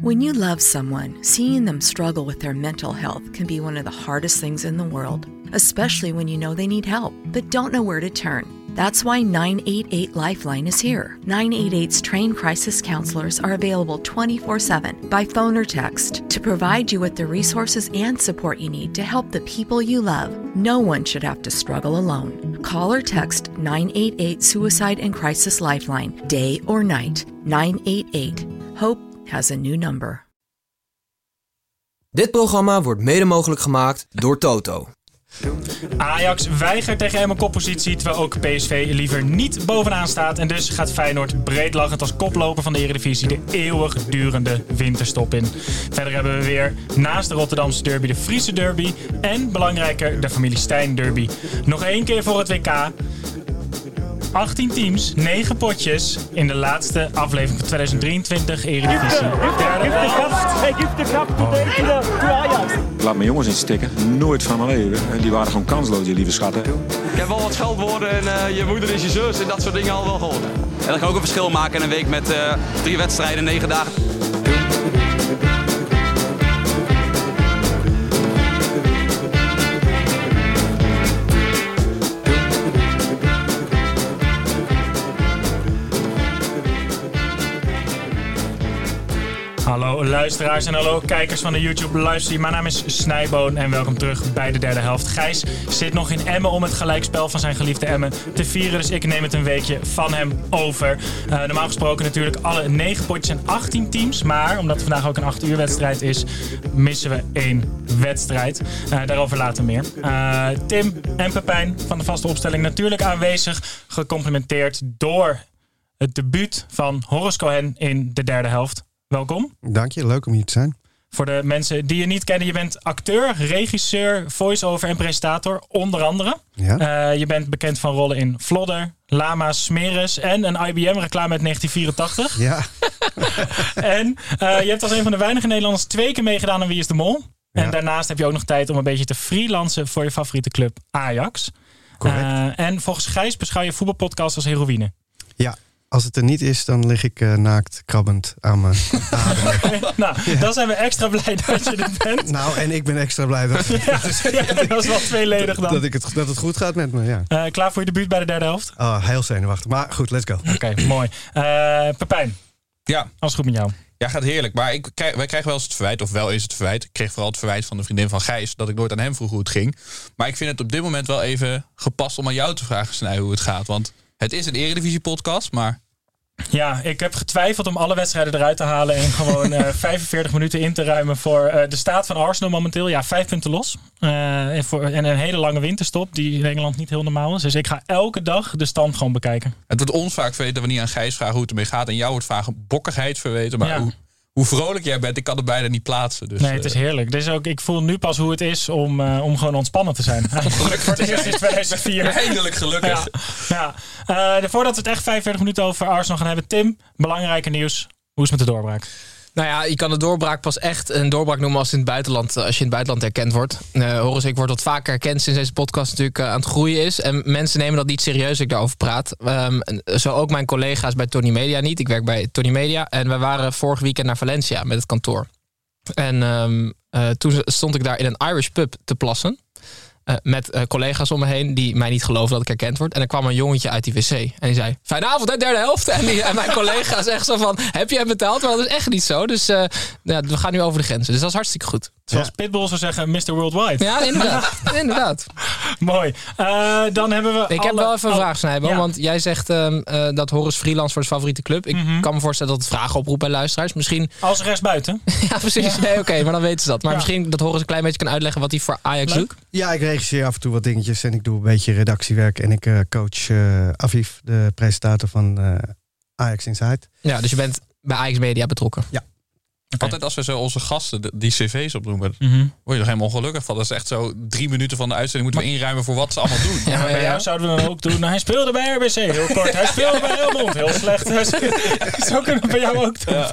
When you mm. love someone, seeing them struggle with their mental health can be one of the hardest things in the world, especially when you know they need help, but don't know where to turn. That's why 988 Lifeline is here. 988's trained crisis counselors are available 24 7 by phone or text to provide you with the resources and support you need to help the people you love. No one should have to struggle alone. Call or text 988 Suicide and Crisis Lifeline, day or night. 988. Hope has a new number. Dit programma wordt mede mogelijk gemaakt door Toto. Ajax weigert tegen Emmen koppositie, terwijl ook PSV liever niet bovenaan staat. En dus gaat Feyenoord breedlachend als koploper van de Eredivisie de eeuwigdurende winterstop in. Verder hebben we weer naast de Rotterdamse derby de Friese derby en belangrijker de familie Stijn derby. Nog één keer voor het WK. 18 teams, 9 potjes in de laatste aflevering van 2023 Eredivisie. Hij geeft de Ajax. Laat mijn jongens niet stikken. Nooit van mijn leven. En die waren gewoon kansloos, die lieve schatten. Ik heb wel wat scheldwoorden en eh, je moeder is je zus en dat soort dingen al wel gehoord. En dat kan ook een verschil maken in een week met eh, drie wedstrijden, negen dagen. Hallo luisteraars en hallo kijkers van de YouTube livestream. Mijn naam is Snijboon en welkom terug bij de derde helft. Gijs zit nog in Emmen om het gelijkspel van zijn geliefde Emmen te vieren. Dus ik neem het een weekje van hem over. Uh, normaal gesproken natuurlijk alle 9 potjes en 18 teams. Maar omdat het vandaag ook een 8 uur wedstrijd is, missen we één wedstrijd. Uh, daarover later meer. Uh, Tim en Pepijn van de vaste opstelling natuurlijk aanwezig. Gecomplimenteerd door het debuut van Horace Cohen in de derde helft. Welkom. Dank je, leuk om hier te zijn. Voor de mensen die je niet kennen, je bent acteur, regisseur, voice-over en presentator, onder andere. Ja. Uh, je bent bekend van rollen in Flodder, Lama, Smeris en een IBM-reclame uit 1984. Ja. en uh, je hebt als een van de weinige Nederlanders twee keer meegedaan aan Wie is de Mol. Ja. En daarnaast heb je ook nog tijd om een beetje te freelancen voor je favoriete club Ajax. Correct. Uh, en volgens Gijs beschouw je voetbalpodcast als heroïne. Ja, als het er niet is, dan lig ik uh, naakt krabbend aan mijn adem. nou, ja. dan zijn we extra blij dat je er bent. nou, en ik ben extra blij dat, ja, ja, dat is wel tweeledig dan. Dat, ik het, dat het goed gaat met me, ja. Uh, klaar voor je debuut bij de derde helft? Oh, heel zenuwachtig. Maar goed, let's go. Oké, okay, mooi. Uh, Pepijn. Ja. Alles goed met jou? Ja, gaat heerlijk. Maar ik, wij krijgen wel eens het verwijt, of wel is het verwijt. Ik kreeg vooral het verwijt van de vriendin van Gijs dat ik nooit aan hem vroeg hoe het ging. Maar ik vind het op dit moment wel even gepast om aan jou te vragen, Snij, hoe het gaat. Want het is een Eredivisie-podcast, maar ja, ik heb getwijfeld om alle wedstrijden eruit te halen en gewoon uh, 45 minuten in te ruimen voor uh, de staat van Arsenal momenteel. Ja, vijf punten los. Uh, voor, en een hele lange winterstop die in Engeland niet heel normaal is. Dus ik ga elke dag de stand gewoon bekijken. Het wordt ons vaak verweten dat we niet aan Gijs vragen hoe het ermee gaat. En jou wordt vaak bokkigheid verweten. Maar ja. hoe, hoe vrolijk jij bent, ik kan het bijna niet plaatsen. Dus, nee, het is heerlijk. Dus ook, ik voel nu pas hoe het is om, uh, om gewoon ontspannen te zijn. gelukkig voor het eerst sinds 2004. Eindelijk gelukkig. Ja, ja. Uh, voordat we het echt 45 minuten over Arsenal gaan hebben. Tim, belangrijke nieuws. Hoe is het met de doorbraak? Nou ja, je kan de doorbraak pas echt een doorbraak noemen als, in het buitenland, als je in het buitenland erkend wordt. Uh, Horus, ik word wat vaker erkend sinds deze podcast natuurlijk uh, aan het groeien is. En mensen nemen dat niet serieus ik daarover praat. Um, zo ook mijn collega's bij Tony Media niet. Ik werk bij Tony Media. En we waren vorig weekend naar Valencia met het kantoor. En uh, toen stond ik daar in een Irish pub te plassen. Uh, met uh, collega's om me heen die mij niet geloven dat ik herkend word. En er kwam een jongetje uit die wc. En die zei, fijne avond, hè, derde helft. En, die, en mijn collega's echt zo van, heb je hem betaald? Maar dat is echt niet zo. Dus uh, ja, we gaan nu over de grenzen. Dus dat is hartstikke goed. Zoals ja. Pitbull zou zeggen, Mr. Worldwide. Ja, inderdaad. inderdaad. Mooi. dan hebben we Ik alle... heb wel even een vraag, Snijbo. Ja. Want jij zegt um, dat Horus freelance voor zijn favoriete club. Ik mm -hmm. kan me voorstellen dat het vragen oproept bij luisteraars. Misschien... Als rechtsbuiten. ja, precies. Ja. Nee, oké, okay, maar dan weten ze dat. Maar misschien dat Horus een klein beetje kan uitleggen wat hij voor Ajax Leuk. doet. Ja, ik regisseer af en toe wat dingetjes en ik doe een beetje redactiewerk. En ik uh, coach uh, Aviv, de presentator van uh, Ajax Inside. Ja, dus je bent bij Ajax Media betrokken. Altijd als we zo onze gasten die cv's opnoemen, Mhm. word je er helemaal ongelukkig van. Dat is echt zo drie minuten van de uitzending moeten we inruimen voor wat ze allemaal doen. Ja, Maar bij jou zouden we dan ook doen. Nou, hij speelde bij RBC, heel kort. Hij speelde bij Helmond, heel slecht. Zo kunnen we bij jou ook doen.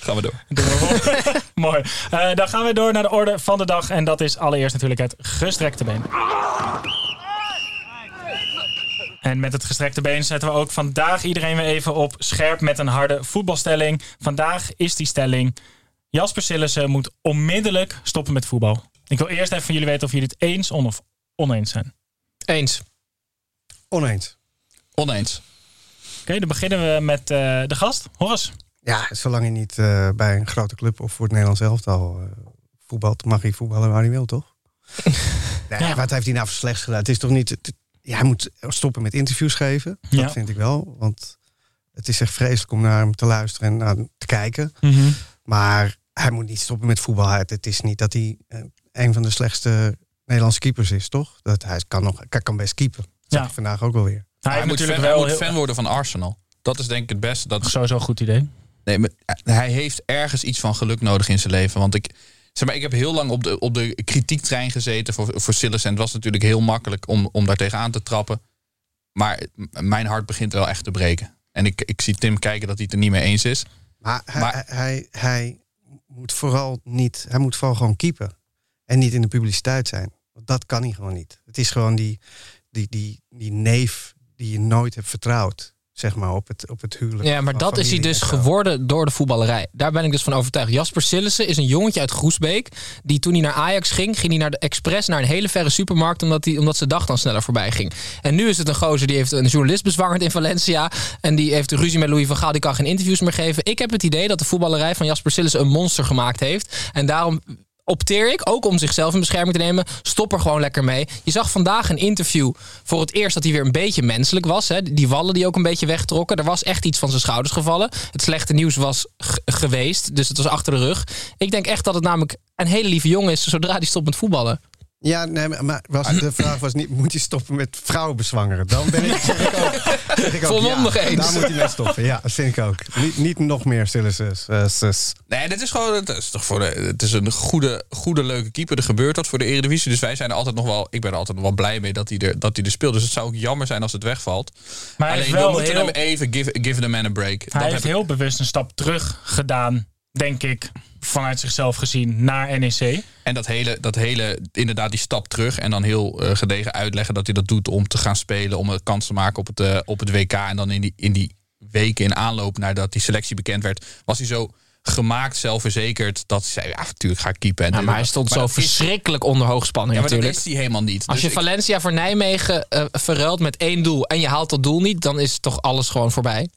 Gaan we door. Doen we vol. Mooi. Eh, dan gaan we door naar de orde van de dag. En dat is allereerst natuurlijk het gestrekte been. En met het gestrekte been zetten we ook vandaag iedereen weer even op scherp met een harde voetbalstelling. Vandaag is die stelling: Jasper Sillissen moet onmiddellijk stoppen met voetbal. Ik wil eerst even van jullie weten of jullie het eens of oneens zijn. Eens. Oneens. Oneens. Oké, dan beginnen we met eh, de gast, Horace. Ja, zolang hij niet eh, bij een grote club of voor het Nederlands elftal eh, voetbalt, mag hij voetballen waar hij wil, toch? nee, Ja. Wat heeft hij nou voor slechts gedaan? Het is toch niet. het- ja, hij moet stoppen met interviews geven. Dat Ja. vind ik wel. Want het is echt vreselijk om naar hem te luisteren en naar hem te kijken. Mhm. Maar hij moet niet stoppen met voetbal. Het, is niet dat hij eh, een van de slechtste Nederlandse keepers is, toch? Dat hij kan nog, hij kan best keepen. Dat Ja. zag ik vandaag ook wel weer. Hij, hij moet, fan, natuurlijk hij wel moet heel... fan worden van Arsenal. Dat is denk ik het beste. Dat, Sowieso een goed idee. nee, maar hij heeft ergens iets van geluk nodig in zijn leven. Want ik, zeg maar, ik heb heel lang op de, op de kritiektrein gezeten voor, voor Sillissen. En het was natuurlijk heel makkelijk om, om daar tegenaan te trappen. Maar mijn hart begint wel echt te breken. En ik, ik zie Tim kijken dat hij het er niet mee eens is. Maar hij, Maar- hij, hij, hij moet vooral niet, hij moet vooral gewoon keepen. En niet in de publiciteit zijn. Want dat kan hij gewoon niet. Het is gewoon die, die, die, die neef die je nooit hebt vertrouwd. Zeg maar op het, op het huwelijk. Ja, maar dat is hij dus geworden door de voetballerij. Daar ben ik dus van overtuigd. Jasper Sillissen is een jongetje uit Groesbeek. Die toen hij naar Ajax ging, ging hij naar de Express naar een hele verre supermarkt. Omdat, hij, omdat zijn dag dan sneller voorbij ging. En nu is het een gozer die heeft een journalist bezwangerd in Valencia. En die heeft ruzie met Louis van Gaal. Die kan geen interviews meer geven. Ik heb het idee dat de voetballerij van Jasper Sillissen een monster gemaakt heeft. En daarom opteer ik, ook om zichzelf in bescherming te nemen, stop er gewoon lekker mee. Je zag vandaag een interview voor het eerst dat hij weer een beetje menselijk was. Hè. Die wallen die ook een beetje wegtrokken. Er was echt iets van zijn schouders gevallen. Het slechte nieuws was geweest, dus het was achter de rug. Ik denk echt dat het namelijk een hele lieve jongen is zodra hij stopt met voetballen. Ja, nee, maar- was, de vraag was niet, moet hij stoppen met vrouwen bezwangeren? Dan ben ik, zeg ik ook, zeg ik ook Volmondig ja, eens. Daar moet hij mee stoppen. Ja, dat vind ik ook. Niet, niet nog meer zus. Nee, dit is gewoon. Het is toch voor de, het is een goede, goede, leuke keeper. Er gebeurt wat voor de Eredivisie. Dus wij zijn er altijd nog wel. Ik ben er altijd nog wel blij mee dat hij er, dat hij er speelt. Dus het zou ook jammer zijn als het wegvalt. Maar hij Alleen we moeten heel- hem even give, give the man a break. Hij dat heeft heb ik- heel bewust een stap terug gedaan, denk ik, vanuit zichzelf gezien, naar NEC. En dat hele, dat hele, inderdaad, die stap terug. En dan heel eh, gedegen uitleggen dat hij dat doet om te gaan spelen. Om een kans te maken op het, eh, op het WK. En dan in die, in die weken in aanloop nadat die selectie bekend werd. Was hij zo gemaakt, zelfverzekerd. Dat hij zei, ja, natuurlijk ga ik keepen. En Ja, maar hij stond zo dat is- verschrikkelijk onder hoogspanning Ja, maar dat natuurlijk. is hij helemaal niet. Als Dus je ik- Valencia voor Nijmegen eh, verruilt met één doel en je haalt dat doel niet, dan is toch alles gewoon voorbij.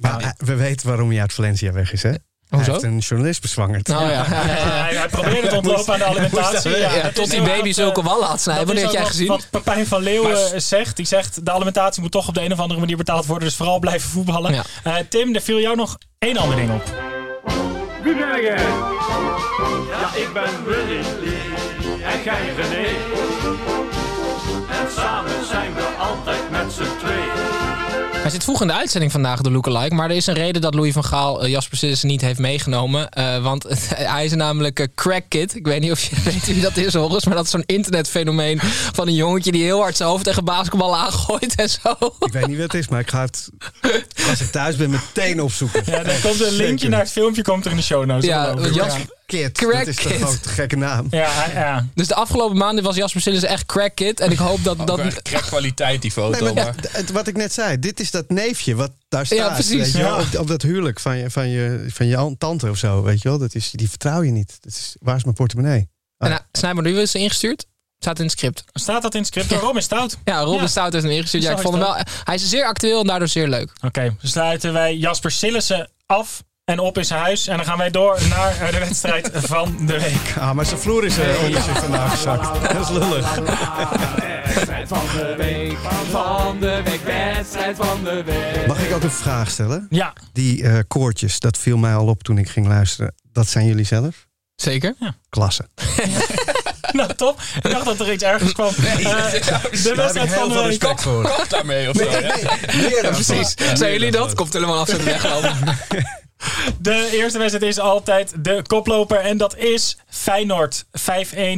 Maar eh, we weten waarom hij uit Valencia weg is, hè? Hij heeft een journalist bezwangerd. Nou ja, hij, hij probeerde te ontlopen aan de alimentatie. Tot die baby erg, zulke eh, wallen had snijden. dat jij gezien? Wat Pepijn van Leeuwen Maar- zegt. Die zegt, de alimentatie moet toch op de een of andere manier betaald worden. Dus vooral blijven voetballen. Ja. Eh, Tim, er viel jou nog één ander ding op. Wie ben jij? Ja, ik ben Willy Lee en jij René. En samen zijn we altijd met z'n tweeën. Hij zit vroeg in de uitzending vandaag, de lookalike. Maar er is een reden dat Louis van Gaal eh, Jasper Sillissen niet heeft meegenomen. Eh, want hij is namelijk een crack kid. Ik weet niet of je weet wie dat is, Horus. Maar dat is zo'n internetfenomeen van een jongetje die heel hard zijn hoofd tegen basketbal aangooit en zo. Ik weet niet wat het is, maar ik ga het, als ik thuis ben, meteen opzoeken. Ja, er komt een linkje naar het filmpje komt er in de show notes. Ja. Jasper- Kid, Crack dat is toch ook een gekke naam. Ja, ja, ja. Dus de afgelopen maanden was Jasper Sillissen echt crack kid. En ik hoop dat... Ook dat crack kwaliteit die foto. Nee, maar maar wat ik net zei, dit is dat neefje wat daar staat. Ja, precies, weet ja. op, op dat huwelijk van je, van, je, van je an- tante of zo, weet je wel. Dat is, die vertrouw je niet. Dat is, waar is mijn portemonnee? En, nou, nu is ze ingestuurd. Staat in het script. Staat dat in het script? Waarom is stout? Ja, Robin Ja. Stout heeft hem ingestuurd. Ja, ik vond is hem wel, hij is zeer actueel en daardoor zeer leuk. Oké, dan sluiten wij Jasper Sillissen af en op in zijn huis. En dan gaan wij door naar eh, de wedstrijd van de week. Ah, maar zijn vloer is uh, onder zich vandaag gezakt. Dat is lullig. Wedstrijd van de week, van de week, wedstrijd van de week. Mag ik ook een vraag stellen? Ja, Die eh, koortjes, dat viel mij al op toen ik ging luisteren. Dat zijn jullie zelf? Zeker. Klasse. nou, top. Ik dacht dat er iets ergens kwam. Eh, de wedstrijd van de week. Kap daarmee of zo. dan Precies. Zijn jullie dat? Komt helemaal af de weg. De eerste wedstrijd is altijd de koploper. En dat is Feyenoord. 5-1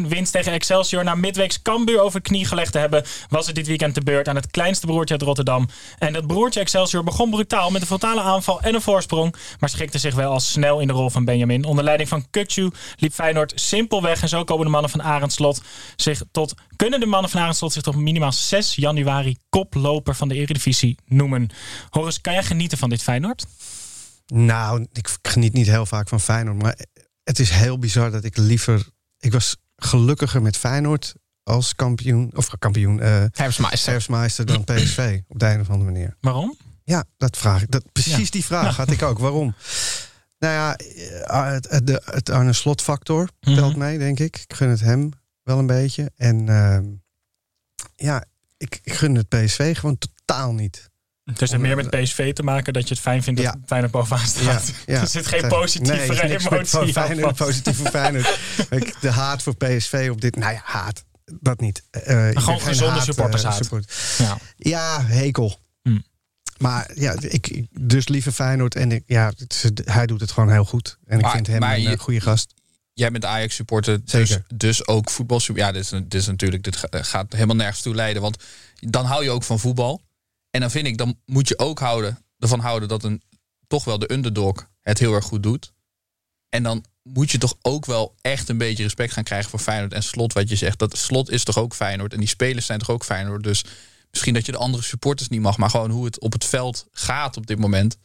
winst tegen Excelsior. Na midweeks Cambuur over knie gelegd te hebben... was het dit weekend de beurt aan het kleinste broertje uit Rotterdam. En dat broertje Excelsior begon brutaal met een frontale aanval en een voorsprong. Maar schikte zich wel al snel in de rol van Benjamin. Onder leiding van Kukcu liep Feyenoord simpelweg. En zo komen de mannen van Arendslot zich tot... Kunnen de mannen van Arendslot zich tot minimaal 6 januari koploper van de Eredivisie noemen. Horus, kan jij genieten van dit Feyenoord? Nou, ik geniet niet heel vaak van Feyenoord. Maar het is heel bizar dat ik liever... Ik was gelukkiger met Feyenoord als kampioen... Of kampioen, eh Herfstmeister. herfstmeister dan PSV. Op de een of andere manier. Waarom? Ja, dat vraag ik. Dat, precies Ja. die vraag had ik ook. Waarom? Nou ja, eh, het, de, het Arne Slot factor telt Mhm. mee, denk ik. Ik gun het hem wel een beetje. En ehm, ja, ik, ik gun het PSV gewoon totaal niet. Dus het heeft meer met PSV te maken dat je het fijn vindt dat Ja. Feyenoord bovenaan staat. ja. er zit geen Nee, positieve er is met emotie van aan Feyenoord, De haat voor PSV op dit... Nou ja, haat. Dat niet. Eh, ik ben gewoon geen gezonde haat, eh, supportershaat. support- Ja. Ja, hekel. Hm. Maar ja, ik, dus liever Feyenoord. En ik, ja, het hij doet het gewoon heel goed. En ik vind hem een je- eh, goede gast. Jij bent Ajax supporter, dus, dus ook voetbal. Ja, dit is, dit is natuurlijk, dit ga- gaat helemaal nergens toe leiden. Want dan hou je ook van voetbal. En dan vind ik, dan moet je ook houden, ervan houden dat een toch wel de underdog het heel erg goed doet. En dan moet je toch ook wel echt een beetje respect gaan krijgen voor Feyenoord en Slot. Wat je zegt, dat Slot is toch ook Feyenoord. En die spelers zijn toch ook Feyenoord. Dus misschien dat je de andere supporters niet mag, maar gewoon hoe het op het veld gaat op dit moment.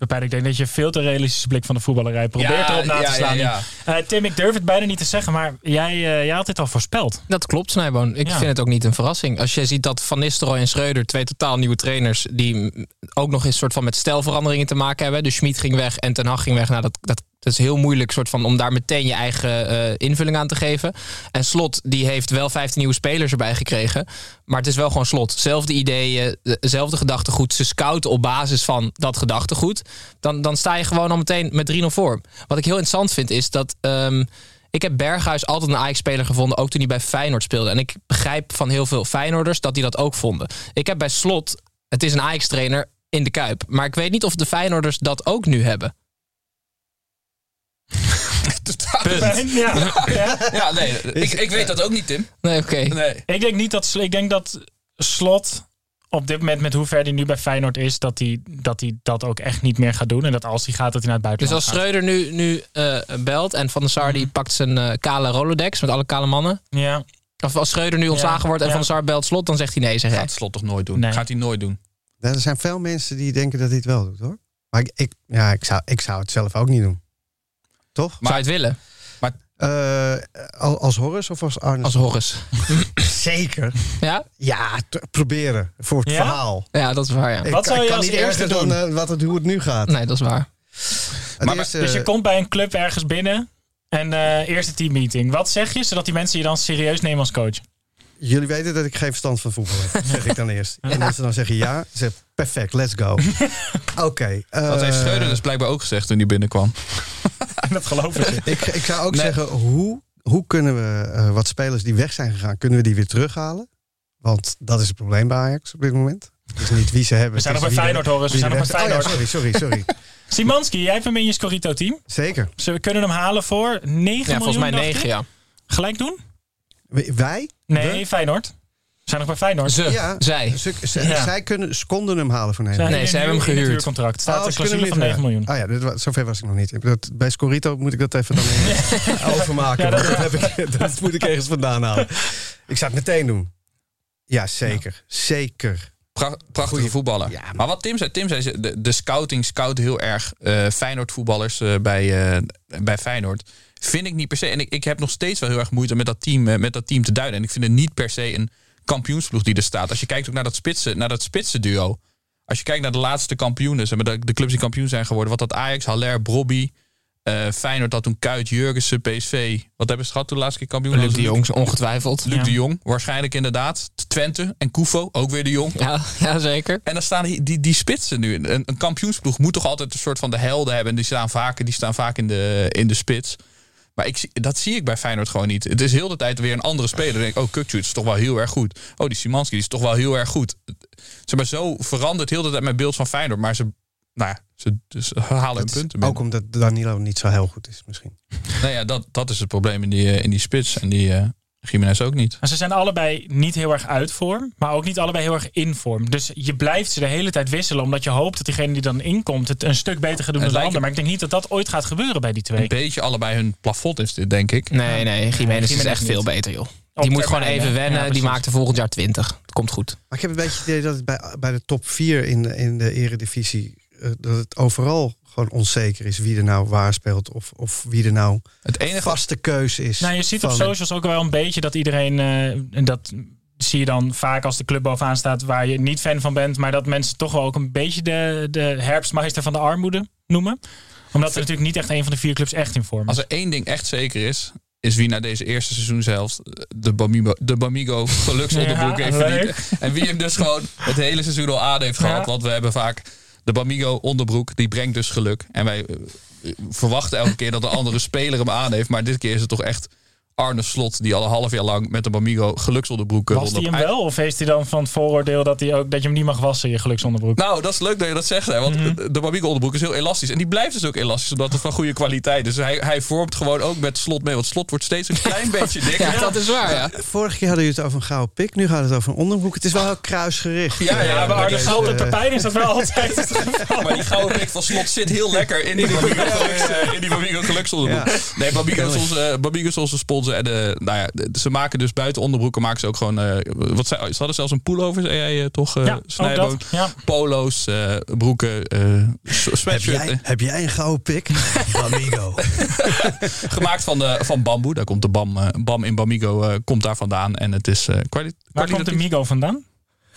Pepijn, ik denk dat je veel te realistische blik van de voetballerij probeert Ja, erop na ja, te slaan. ja. Eh, Tim, ik durf het bijna niet te zeggen, maar jij, eh, jij had dit al voorspeld. Dat klopt, Snijboon. Ik Ja. vind het ook niet een verrassing. Als je ziet dat Van Nistelrooy en Schreuder, twee totaal nieuwe trainers, die ook nog eens soort van met stijlveranderingen te maken hebben. Dus Schmid ging weg en Ten Hag ging weg. Nou, dat, dat, dat is heel moeilijk soort van, om daar meteen je eigen eh, invulling aan te geven. En Slot, die heeft wel 15 nieuwe spelers erbij gekregen. Maar het is wel gewoon Slot. Zelfde ideeën, dezelfde gedachtegoed. Ze scouten op basis van dat gedachtegoed. Dan, dan sta je gewoon al meteen met 3-0 voor. Wat ik heel interessant vind is dat... ehm, ik heb Berghuis altijd een Ajax-speler gevonden, ook toen hij bij Feyenoord speelde. En ik begrijp van heel veel Feyenoorders dat die dat ook vonden. Ik heb bij Slot, het is een Ajax-trainer in de Kuip. Maar ik weet niet of de Feyenoorders dat ook nu hebben. Pepijn, ja. ja. Ja, nee, ik, ik weet dat ook niet, Tim. Nee, oké. Nee. Ik denk niet dat ik denk dat Slot op dit moment met hoe ver hij nu bij Feyenoord is, dat hij dat, hij dat ook echt niet meer gaat doen. En dat als hij gaat, dat hij naar het Dus buitenland als Schreuder nu, nu eh, belt en Van der Sar die pakt zijn eh, kale Rolodex met alle kale mannen. gaat. Ja. Of als Schreuder nu ontslagen wordt en ja. Van der Sar belt slot, dan zegt hij nee, zeg. Gaat Slot toch nooit doen? Nee. Gaat hij nooit doen. Er zijn veel mensen die denken dat hij het wel doet, hoor. Maar ik, ik, ja, ik, zou, ik zou het zelf ook niet doen. Toch? Zou je het willen? Eh, al- als Horus of als Arne? Als Horus. Zeker. Ja? Ja, te- proberen. Voor het Ja? verhaal. Ja, dat is waar, ja. Ik, Wat zou je kan als niet eerste doen? dan eh, wat het, hoe het nu gaat. Nee, dat is waar. Maar- eerste- Dus je komt bij een club ergens binnen en eh eerste teammeeting. Wat zeg je, zodat die mensen je dan serieus nemen als coach? Jullie weten dat ik geen verstand van voetbal heb, zeg ik dan eerst. En als ze dan zeggen ja, zeg perfect, let's go. Oké. Dat heeft eh, Schreuder dus blijkbaar ook gezegd toen hij binnenkwam. En dat geloven ze. ik, ik zou ook Nee. zeggen, hoe, hoe kunnen we eh, wat spelers die weg zijn gegaan, kunnen we die weer terughalen? Want dat is het probleem bij Ajax op dit moment. Het is niet wie ze hebben. We zijn nog bij Feyenoord, Horus. We zijn er nog bij Feyenoord. Oh ja, sorry, sorry, sorry. Simanski, jij hebt hem in je Scorito-team. Zeker. Ze kunnen hem halen voor 9 Ja, volgens mij miljoen, dacht 9, ik. ja. Gelijk doen? Wij? Nee, We? Feyenoord. Zijn nog bij Feyenoord. Ze, Ja. zij. Ze, ze- Ja. Zij kunnen, ze konden hem halen voor Zijn negen. Nee, in ze hebben hem in het gehuurd. huurcontract. Staat Oh, een clausule van niet 9 miljoen. Oh ja, dit, wa- zover was ik nog niet. Dat, bij Scorito moet ik dat even dan even overmaken. Ja, dat- heb ik, dat moet ik ergens vandaan halen. Ik zou het meteen doen. Ja, zeker. Zeker. Pra- prachtige Goeie- voetballer. Ja, maar- maar wat Tim zei, Tim zei, ze- de, de scouting scout heel erg eh Feyenoord voetballers eh, bij, eh, bij Feyenoord. Vind ik niet per se. En ik, ik heb nog steeds wel heel erg moeite met dat, team, met dat team te duiden. En ik vind het niet per se een kampioensploeg die er staat. Als je kijkt ook naar dat spitsen, naar dat spitsen duo. Als je kijkt naar de laatste kampioenen, zeg maar, de, de clubs die kampioen zijn geworden. Wat dat Ajax, Haller, Brobby, eh Feyenoord dat toen Kuit, Jurgensen, PSV. Wat hebben ze gehad toen de laatste keer kampioen? Luc de Jong, ongetwijfeld. Luc Ja. de Jong, waarschijnlijk inderdaad. Twente en Koufo, ook weer de Jong. Ja, ja, zeker. En dan staan die, die, die spitsen nu. Een, een kampioensploeg moet toch altijd een soort van de helden hebben. En die staan vaak, die staan vaak in, de, in de spits. Maar ik, dat zie ik bij Feyenoord gewoon niet. Het is heel de tijd weer een andere speler. Dan denk ik, oh, Kukcu is toch wel heel erg goed. Oh, die Simanski die is toch wel heel erg goed. Zeg maar, zo verandert heel de tijd mijn beeld van Feyenoord. Maar ze, nou ja, ze, ze halen hun punten. Ook omdat Danilo niet zo heel goed is misschien. Nou ja, dat, dat is het probleem in die, eh, in die spits. En die eh Jiménez ook niet. Maar ze zijn allebei niet heel erg uit vorm, maar ook niet allebei heel erg in vorm. Dus je blijft ze de hele tijd wisselen, omdat je hoopt dat diegene die dan inkomt het een stuk beter gaat doen dan de ander. Maar ik denk niet dat dat ooit gaat gebeuren bij die twee. Een beetje allebei hun plafond is dit, denk ik. Nee, nee, Jiménez is echt niet. veel beter, joh. Op Die moet gewoon even wennen. Ja, die maakt er volgend jaar 20. Het komt goed. Maar ik heb een beetje het idee dat het bij, bij de top 4 in, de- in de eredivisie... eh, dat het overal gewoon onzeker is wie er nou waar speelt... of, of wie er nou Het enige vaste keuze is. Nou, je ziet op socials ook wel een beetje dat iedereen, eh, en dat zie je dan vaak als de club bovenaan staat waar je niet fan van bent, maar dat mensen toch wel ook een beetje de, de herfstmeister van de armoede noemen. Omdat er natuurlijk niet echt een van de vier clubs echt in vorm is. Als er één ding echt zeker is, is wie na deze eerste seizoenshelft de Bamigo, de Bamigo geluksonderbroek Ja, heeft verdiend. En wie hem dus gewoon het hele seizoen al aan heeft gehad. Ja. Want we hebben vaak de Bamigo onderbroek, die brengt dus geluk. En wij eh, verwachten elke keer dat een andere speler hem aan heeft. Maar dit keer is het toch echt Arne Slot, die al een half jaar lang met de Bamigo geluksonderbroeken Was hij hem wel? Of heeft hij dan van het vooroordeel dat, hij ook, dat je hem niet mag wassen, je geluksonderbroek? Nou, dat is leuk dat je dat zegt. Hè, want de Bamigo onderbroek is heel elastisch. En die blijft dus ook elastisch, omdat het van goede kwaliteit is. Dus hij, hij vormt gewoon ook met slot mee. Want slot wordt steeds een klein beetje dikker. Ja, dat is waar, ja. Vorige keer hadden jullie het over een gouden pik. Nu gaat het over een onderbroek. Het is wel heel kruisgericht. Ja, ja, Ja, maar eh, de pijn is dat wel altijd het geval. Maar die gouden blik van slot zit heel lekker in die Bamigo, geluks, eh, in die Bamigo geluksonderbroek. Ja. Nee, Bamigo is, onze, Bamigo is onze de, nou ja, de- ze maken dus buiten onderbroeken maken ze ook gewoon... eh, wat ze, ze hadden zelfs een pullover, zei jij eh, toch, eh Ja, ook Snijboon? dat. Ja. Polo's, eh, broeken, eh s- Heb sweatshirt. jij, heb jij een gouden pik? Amigo. Gemaakt van, de, van bamboe. Daar komt de bam, eh, bam in Bamigo eh, komt daar vandaan. En het is eh kwali- Waar komt de kwalitatief. Migo vandaan?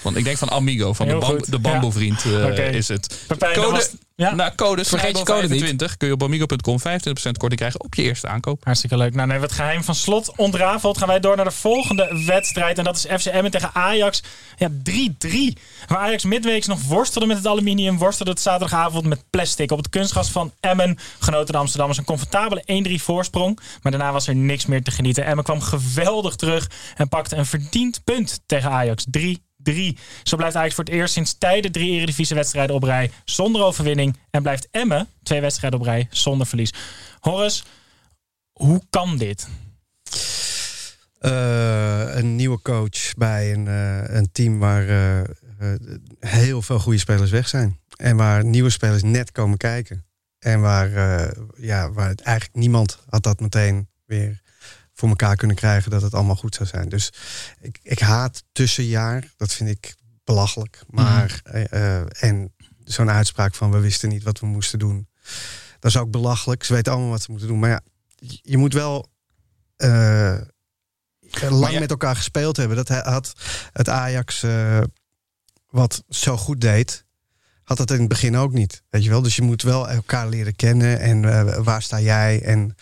Want ik denk van Amigo, van de, bam, de bamboevriend eh, is het. Pepijn, dat Code, was- ja? nou, code Vergeet je code niet. 25 kun je op amigo.com 25% korting krijgen op je eerste aankoop. Hartstikke leuk. Nou, dan hebben we het geheim van slot ontrafeld. Gaan wij door naar de volgende wedstrijd. En dat is FC Emmen tegen Ajax. Ja, 3-3. Waar Ajax midweeks nog worstelde met het aluminium. Worstelde het zaterdagavond met plastic. Op het kunstgras van Emmen genoten de Amsterdammers een comfortabele 1-3 voorsprong. Maar daarna was er niks meer te genieten. Emmen kwam geweldig terug en pakte een verdiend punt tegen Ajax. 3 3. Zo blijft Ajax voor het eerst sinds tijden drie Eredivisie-wedstrijden op rij zonder overwinning. En blijft Emmen twee wedstrijden op rij zonder verlies. Horace, hoe kan dit? Eh, een nieuwe coach bij een, eh, een team waar eh, heel veel goede spelers weg zijn. En waar nieuwe spelers net komen kijken. En waar, ja, waar eigenlijk niemand had dat meteen weer voor elkaar kunnen krijgen dat het allemaal goed zou zijn. Dus ik, ik haat tussenjaar. Dat vind ik belachelijk. Maar eh, eh, en zo'n uitspraak van we wisten niet wat we moesten doen. Dat is ook belachelijk. Ze weten allemaal wat ze moeten doen. Maar ja, je- moet wel eh, lang ja- met elkaar gespeeld hebben. Dat hij- had het Ajax wat zo goed deed, had dat in het begin ook niet. Weet je wel? Dus je moet wel elkaar leren kennen en eh, waar sta jij en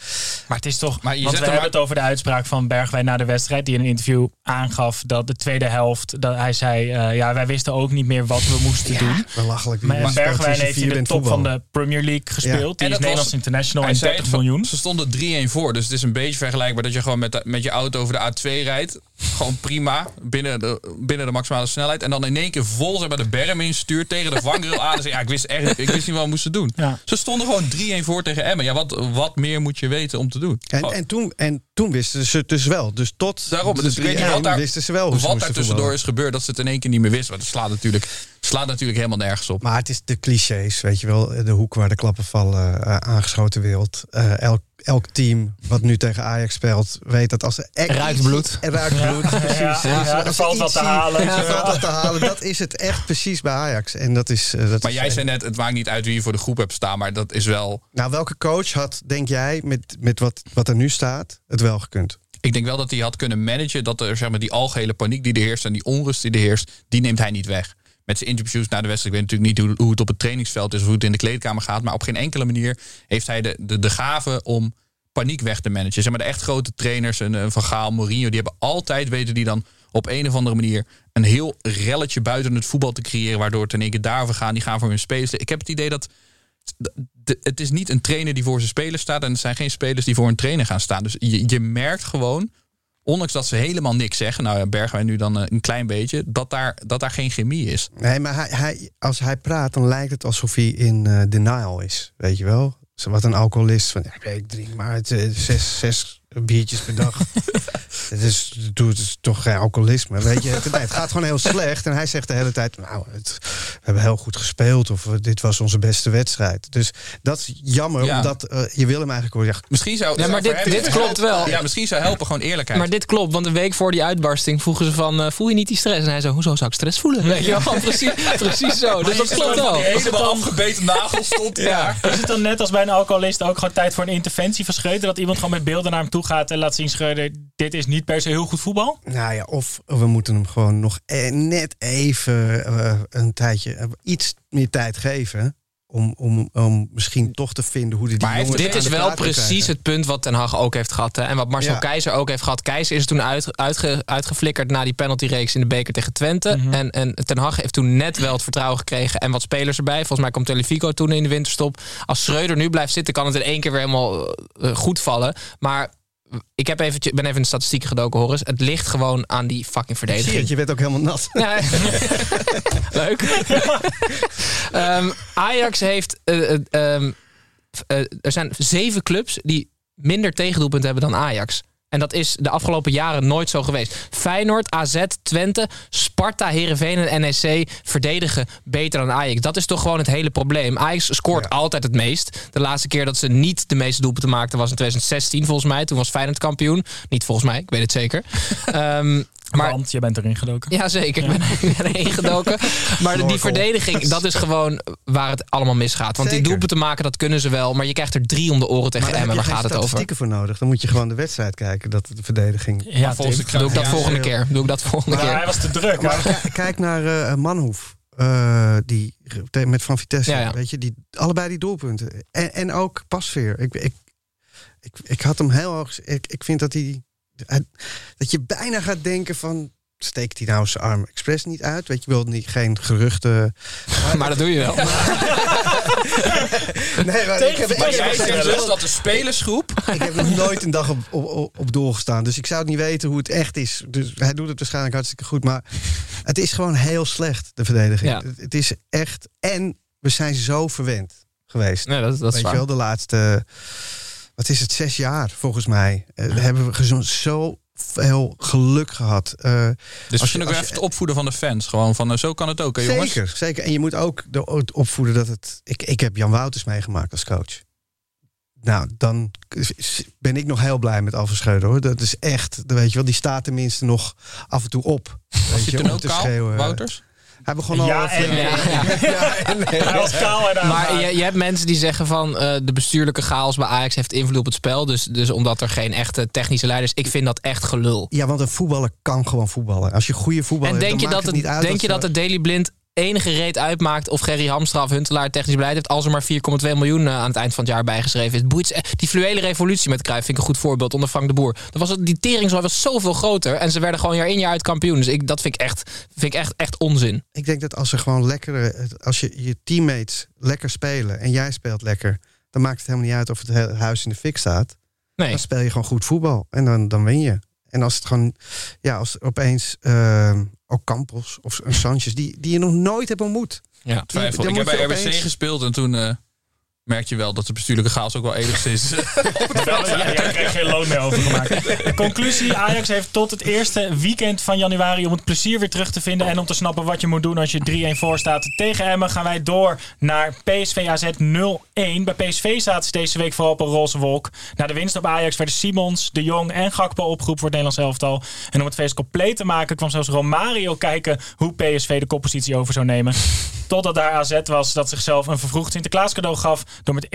Maar het is toch. Maar je want zet we hebben het over de uitspraak van Bergwijn na de wedstrijd. Die in een interview aangaf dat de tweede helft. Dat hij zei: eh, Ja, wij wisten ook niet meer wat we moesten doen. belachelijk. Maar Bergwijn heeft in de top van de Premier League gespeeld. En Die is dat was- Nederlands international en zei 30 het van- miljoen. Ze stonden 3-1 voor. Dus het is een beetje vergelijkbaar dat je gewoon met, de- met je auto over de A2 rijdt. Gewoon prima. Binnen de, binnen de maximale snelheid. En dan in één keer vol zeg maar, de berm instuurt tegen de vangrail aan. Ja, ik wist echt ik wist niet wat we moesten doen. Ja. Ze stonden gewoon 3-1 voor tegen Emmen. Ja, wat, wat meer moet je weten om te doen? En, Gewoon- en, toen, en toen wisten ze het dus wel. Dus tot Daarom, de dus weet 3-1 wat daar, wisten ze wel hoe ze wat daar tussendoor is gebeurd. Dat ze het in één keer niet meer wisten. Want het slaat natuurlijk, slaat natuurlijk helemaal nergens op. Maar het is de clichés, weet je wel. De hoek waar de klappen vallen, eh, aangeschoten wereld. Eh, elk, elk team wat nu tegen Ajax speelt, weet dat als er echt Ruikt bloed. Er ruikt bloed, precies. Ja, er valt wat te halen. Er valt wat te halen. Dat is het echt precies bij Ajax. En dat is, eh, dat Maar is- jij zei net, het maakt niet uit wie je voor de groep hebt staan. Maar dat is wel... Nou, welke coach had, denk jij, met, met wat, wat er nu staat, het wel gekund? Ik denk wel dat hij had kunnen managen dat er zeg maar, die algehele paniek die er heerst en die onrust die er heerst, die neemt hij niet weg. Met zijn interviews na de wedstrijd. Ik weet natuurlijk niet hoe, het op het trainingsveld is of hoe het in de kleedkamer gaat. Maar op geen enkele manier heeft hij de, de, de gave om paniek weg te managen. Zeg maar de echt grote trainers, een, een Van Gaal, Mourinho, die hebben altijd weten die dan op een of andere manier een heel relletje buiten het voetbal te creëren, waardoor het in één keer gaan. Die gaan voor hun spelen. Ik heb het idee dat het is niet een trainer die voor zijn spelers staat. En het zijn geen spelers die voor een trainer gaan staan. Dus je, je merkt gewoon, ondanks dat ze helemaal niks zeggen. Nou ja, Bergwijn nu dan eh, een klein beetje. Dat daar, dat daar geen chemie is. Nee, maar hij, hij, als hij praat, dan lijkt het alsof hij in eh, denial is. Weet je wel? Wat een alcoholist. Van, ja, ik drink maar het, eh, zes, zes biertjes per dag. het, is, het is toch geen alcoholisme. Weet je? Het, nee, het gaat gewoon heel slecht. En hij zegt de hele tijd, nou, het, we hebben heel goed gespeeld. Of eh, dit was onze beste wedstrijd. Dus dat is jammer, Ja. omdat eh, je wil hem eigenlijk wel. Misschien zou, Ja, maar zou dit- dit klopt wel. Ja, misschien zou helpen gewoon eerlijkheid. Maar dit klopt, want een week voor die uitbarsting vroegen ze van... eh, voel je niet die stress? En hij zo, hoezo zou ik stress voelen? Weet je wel, precies, precies zo. Dus dat klopt wel. Die helemaal afgebeten nagel stond Ja. daar. Is het dan net als bij een alcoholist ook gewoon tijd voor een interventie van Schreuder? Dat iemand gewoon met beelden naar hem toe gaat en laat zien Schreuder, dit is niet per se heel goed voetbal? Nou ja, of we moeten hem gewoon nog eh, net even eh, een tijdje, eh, iets meer tijd geven. Om, om, om misschien toch te vinden hoe die Maar jongens Dit is wel precies krijgen. het punt wat Ten Hag ook heeft gehad. Hè? En wat Marcel Ja. Keizer ook heeft gehad. Keizer is toen uit, uitge- uitgeflikkerd na die penaltyreeks in de beker tegen Twente. Mhm. en, en Ten Hag heeft toen net wel het vertrouwen gekregen. En wat spelers erbij. Volgens mij komt Telefico toen in de winterstop. Als Schreuder nu blijft zitten, kan het in één keer weer helemaal eh, goed vallen. Maar ik heb eventje, ben even in de statistieken gedoken, Horus. Het ligt gewoon aan die fucking verdediging. het, je bent ook helemaal nat. Ja. Leuk. Ehm, Ajax heeft. eh, eh, ehm, eh, er zijn zeven clubs die minder tegendoelpunten hebben dan Ajax. En dat is de afgelopen jaren nooit zo geweest. Feyenoord, AZ, Twente, Sparta, Heerenveen en NEC verdedigen beter dan Ajax. Dat is toch gewoon het hele probleem. Ajax scoort altijd het meest. De laatste keer dat ze niet de meeste doelpunten maakten was in 2016 volgens mij. Toen was Feyenoord kampioen. Niet volgens mij, ik weet het zeker. Ehm, maar Want je bent erin gedoken. ja, zeker. Ik ben, ik ben erin gedoken. Maar die verdediging, dat is gewoon waar het allemaal misgaat. Want die doelpunten maken, dat kunnen ze wel. Maar je krijgt er drie om de oren tegen daar Emmen. je gaat het over? statistieken voor nodig. Dan moet je gewoon de wedstrijd kijken, dat de verdediging. Ja, volgens de Doe ik dat Ja, volgende keer. Doe ik dat volgende Maar hij keer. was te druk. Maar kijk naar eh Manhoef. eh, die met Van Vitesse, Ja, ja. weet je, die, allebei die doelpunten. En, en ook Pasveer. Ik, ik, ik, ik had hem heel hoog. Ik, ik vind dat hij, hij- dat je bijna gaat denken van. Steekt hij nou zijn arm expres niet uit? Weet je wel, niet, geen geruchten. Maar dat doe je wel. Nee, maar ik heb, ik, Maar heb, jij zegt dus dat de spelersgroep... ik heb nog nooit een dag op, op, op. Dus ik zou het niet weten hoe het echt is. Dus hij doet het waarschijnlijk hartstikke goed. Maar het is gewoon heel slecht, de verdediging. Ja. Het, het is echt. En we zijn zo verwend geweest. Nee, dat, dat is Weet je wel, de laatste. Wat is het, zes jaar volgens mij. Eh, hebben we gezo- zo veel geluk gehad. Eh, Dus Als je- ook even het opvoeden van de fans. Gewoon van, eh, zo kan het ook, hè jongens? zeker, zeker. En je moet ook de, opvoeden dat het. Ik, ik heb Jan Wouters meegemaakt als coach. Nou, dan ben ik nog heel blij met Alphen Schreuder hoor. Dat is echt, dat weet je wel, die staat tenminste nog af en toe op. Was Weet je toen ook te kaal, schreeuwen. Wouters? Hij begon al. Ja, flink- en nee. Ja, ja. hij was kaal en Maar je, je hebt mensen die zeggen van eh, de bestuurlijke chaos bij Ajax heeft invloed op het spel. Dus, dus omdat er geen echte technische leiders. Ik vind dat echt gelul. Ja, want een voetballer kan gewoon voetballen. Als je goede voetballer En hebt, denk je dat het, het niet uit denk je dat de Daily Blind enige reet uitmaakt of Gerry Hamstra of Huntelaar technisch beleid heeft als er maar 4,2 miljoen eh, aan het eind van het jaar bijgeschreven is. Boeit ze- Die fluwele revolutie met Cruijff vind ik een goed voorbeeld onder Frank de Boer. Dat was, het- die tering was zoveel groter en ze werden gewoon jaar in jaar uit kampioen. Dus ik, dat vind ik echt, vind ik echt, echt onzin. Ik denk dat als er gewoon lekker, als je je teammates lekker spelen en jij speelt lekker, dan maakt het helemaal niet uit of het huis in de fik staat. Nee. Dan speel je gewoon goed voetbal en dan, dan win je. En als het gewoon, ja, als opeens uh, ook Campos of een Sanchez, die, die je nog nooit hebt ontmoet. Ja. Twijfel. Dan Ik heb bij RBC opeens- gespeeld en toen eh merk je wel dat de bestuurlijke chaos ook wel enigszins... eh, Wel, ja, jij krijgt geen loon meer overgemaakt. De conclusie, Ajax heeft tot het eerste weekend van januari om het plezier weer terug te vinden en om te snappen wat je moet doen als je 3-1 voor staat. Tegen Emmen gaan wij door naar PSV AZ 0-1. Bij PSV zaten ze deze week vooral op een roze wolk. Na de winst op Ajax werden Simons, De Jong en Gakpo opgeroepen voor het Nederlands elftal. En om het feest compleet te maken kwam zelfs Romario kijken hoe PSV de koppositie over zou nemen. Totdat daar AZ was dat zichzelf een vervroegd Sinterklaas cadeau gaf door met 1-0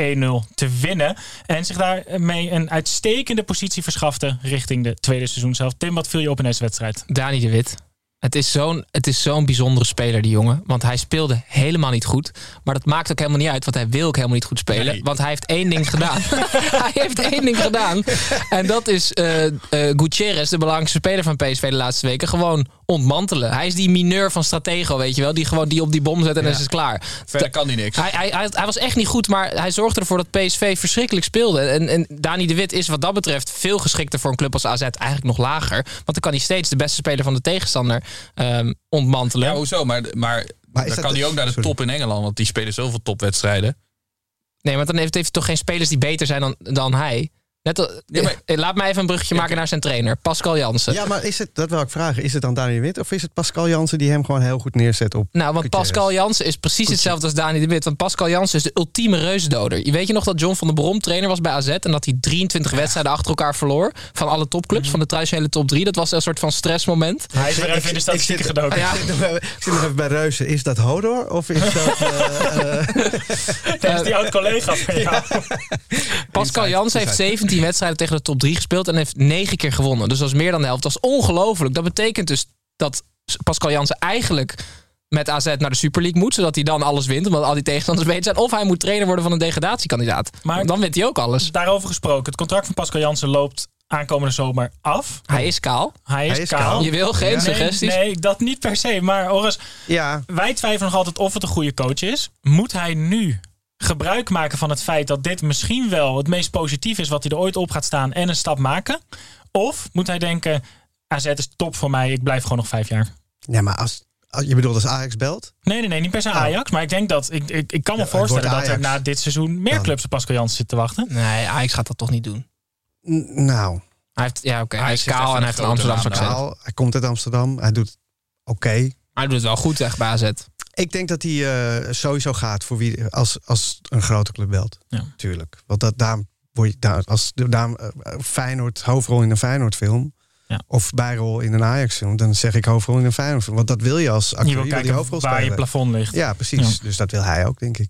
te winnen. En zich daarmee een uitstekende positie verschafte richting de tweede seizoen zelf. Tim, wat viel je op in deze wedstrijd? Dani de Wit. Het is zo'n het is zo'n bijzondere speler, die jongen. Want hij speelde helemaal niet goed. Maar dat maakt ook helemaal niet uit, want hij wil ook helemaal niet goed spelen. Nee. Want hij heeft één ding gedaan. hij heeft één ding gedaan. En dat is eh eh Gutierrez, de belangrijkste speler van PSV de laatste weken, gewoon ontmantelen. Hij is die mineur van Stratego, weet je wel. Die gewoon die op die bom zet en dan is het klaar. Verder kan hij niks. Hij, hij, hij, hij was echt niet goed, maar hij zorgde ervoor dat PSV verschrikkelijk speelde. En, en Dani de Wit is wat dat betreft veel geschikter voor een club als AZ. Eigenlijk nog lager. Want dan kan hij steeds de beste speler van de tegenstander ehm, ontmantelen. Ja, hoezo? Maar, maar, dan kan hij ook naar de sorry. top in Engeland. Want die spelen zoveel topwedstrijden. Nee, want dan heeft, heeft hij toch geen spelers die beter zijn dan, dan hij. Net, al- Ja, maar- Eh, Laat mij even een bruggetje maken naar zijn trainer, Pascal Jansen. Ja, maar is het, dat wil ik vragen, is het dan Daniel Wit of is het Pascal Jansen die hem gewoon heel goed neerzet op Nou, want? Pascal Jansen is precies hetzelfde als Dani de Wit. Want Pascal Jansen is de ultieme reuzendoder. Je weet je nog dat John van der Brom trainer was bij AZ... en dat hij 23 wedstrijden achter elkaar verloor... van alle topclubs, van de traditionele top 3. Dat was een soort van stressmoment. Hij is weer even in de statistieken zit- gedoken. Ja. Ik zit nog even- ik zit nog even bij Reuzen. Is dat Hodor of is dat... eh, eh, Dat is die oud collega van jou. Pascal Jansen heeft 17 wedstrijden tegen de top 3 gespeeld... en heeft 9 keer gewonnen. Dus dat is meer dan de helft. Dat is ongelooflijk. Dat betekent dus dat Pascal Jansen eigenlijk met AZ naar de Super League moet... zodat hij dan alles wint, omdat al die tegenstanders beter zijn. Of hij moet trainer worden van een degradatiekandidaat. Maar- dan wint hij ook alles. Daarover gesproken. Het contract van Pascal Jansen loopt aankomende zomer af. Hij is kaal. Hij is, Hij is kaal. kaal. Je wil geen Ja. suggesties? Nee, nee, dat niet per se. Maar Horus, ja, wij twijfelen nog altijd of het een goede coach is. Moet hij nu gebruik maken van het feit dat dit misschien wel het meest positief is wat hij er ooit op gaat staan en een stap maken? Of moet hij denken, AZ is top voor mij, ik blijf gewoon nog vijf jaar? ja, maar als, als je bedoelt als Ajax belt? Nee, nee, nee, niet per se Ajax. Maar ik denk dat, ik, ik, ik kan me Ja, voorstellen dat er na dit seizoen meer clubs op Pascal Jansen zitten te wachten. Nee, Ajax gaat dat toch niet doen. N- nou, Hij heeft, ja, oké. hij is kaal en hij heeft een Amsterdamse accent. Kaal, hij komt uit Amsterdam. Hij doet oké. Maar hij doet het wel goed echt bij AZ. Ik denk dat hij eh, sowieso gaat voor wie als, als een grote club belt. Ja. Tuurlijk. Want dat, daar word je, daar, als daar, eh, Feyenoord, hoofdrol in een Feyenoord film. Ja. Of bijrol in een Ajax film. Dan zeg ik hoofdrol in een Feyenoord film. Want dat wil je als acteur. Je wil die kijken hoofdrol waar je spelen. plafond ligt. Ja, precies. Ja. Dus dat wil hij ook, denk ik.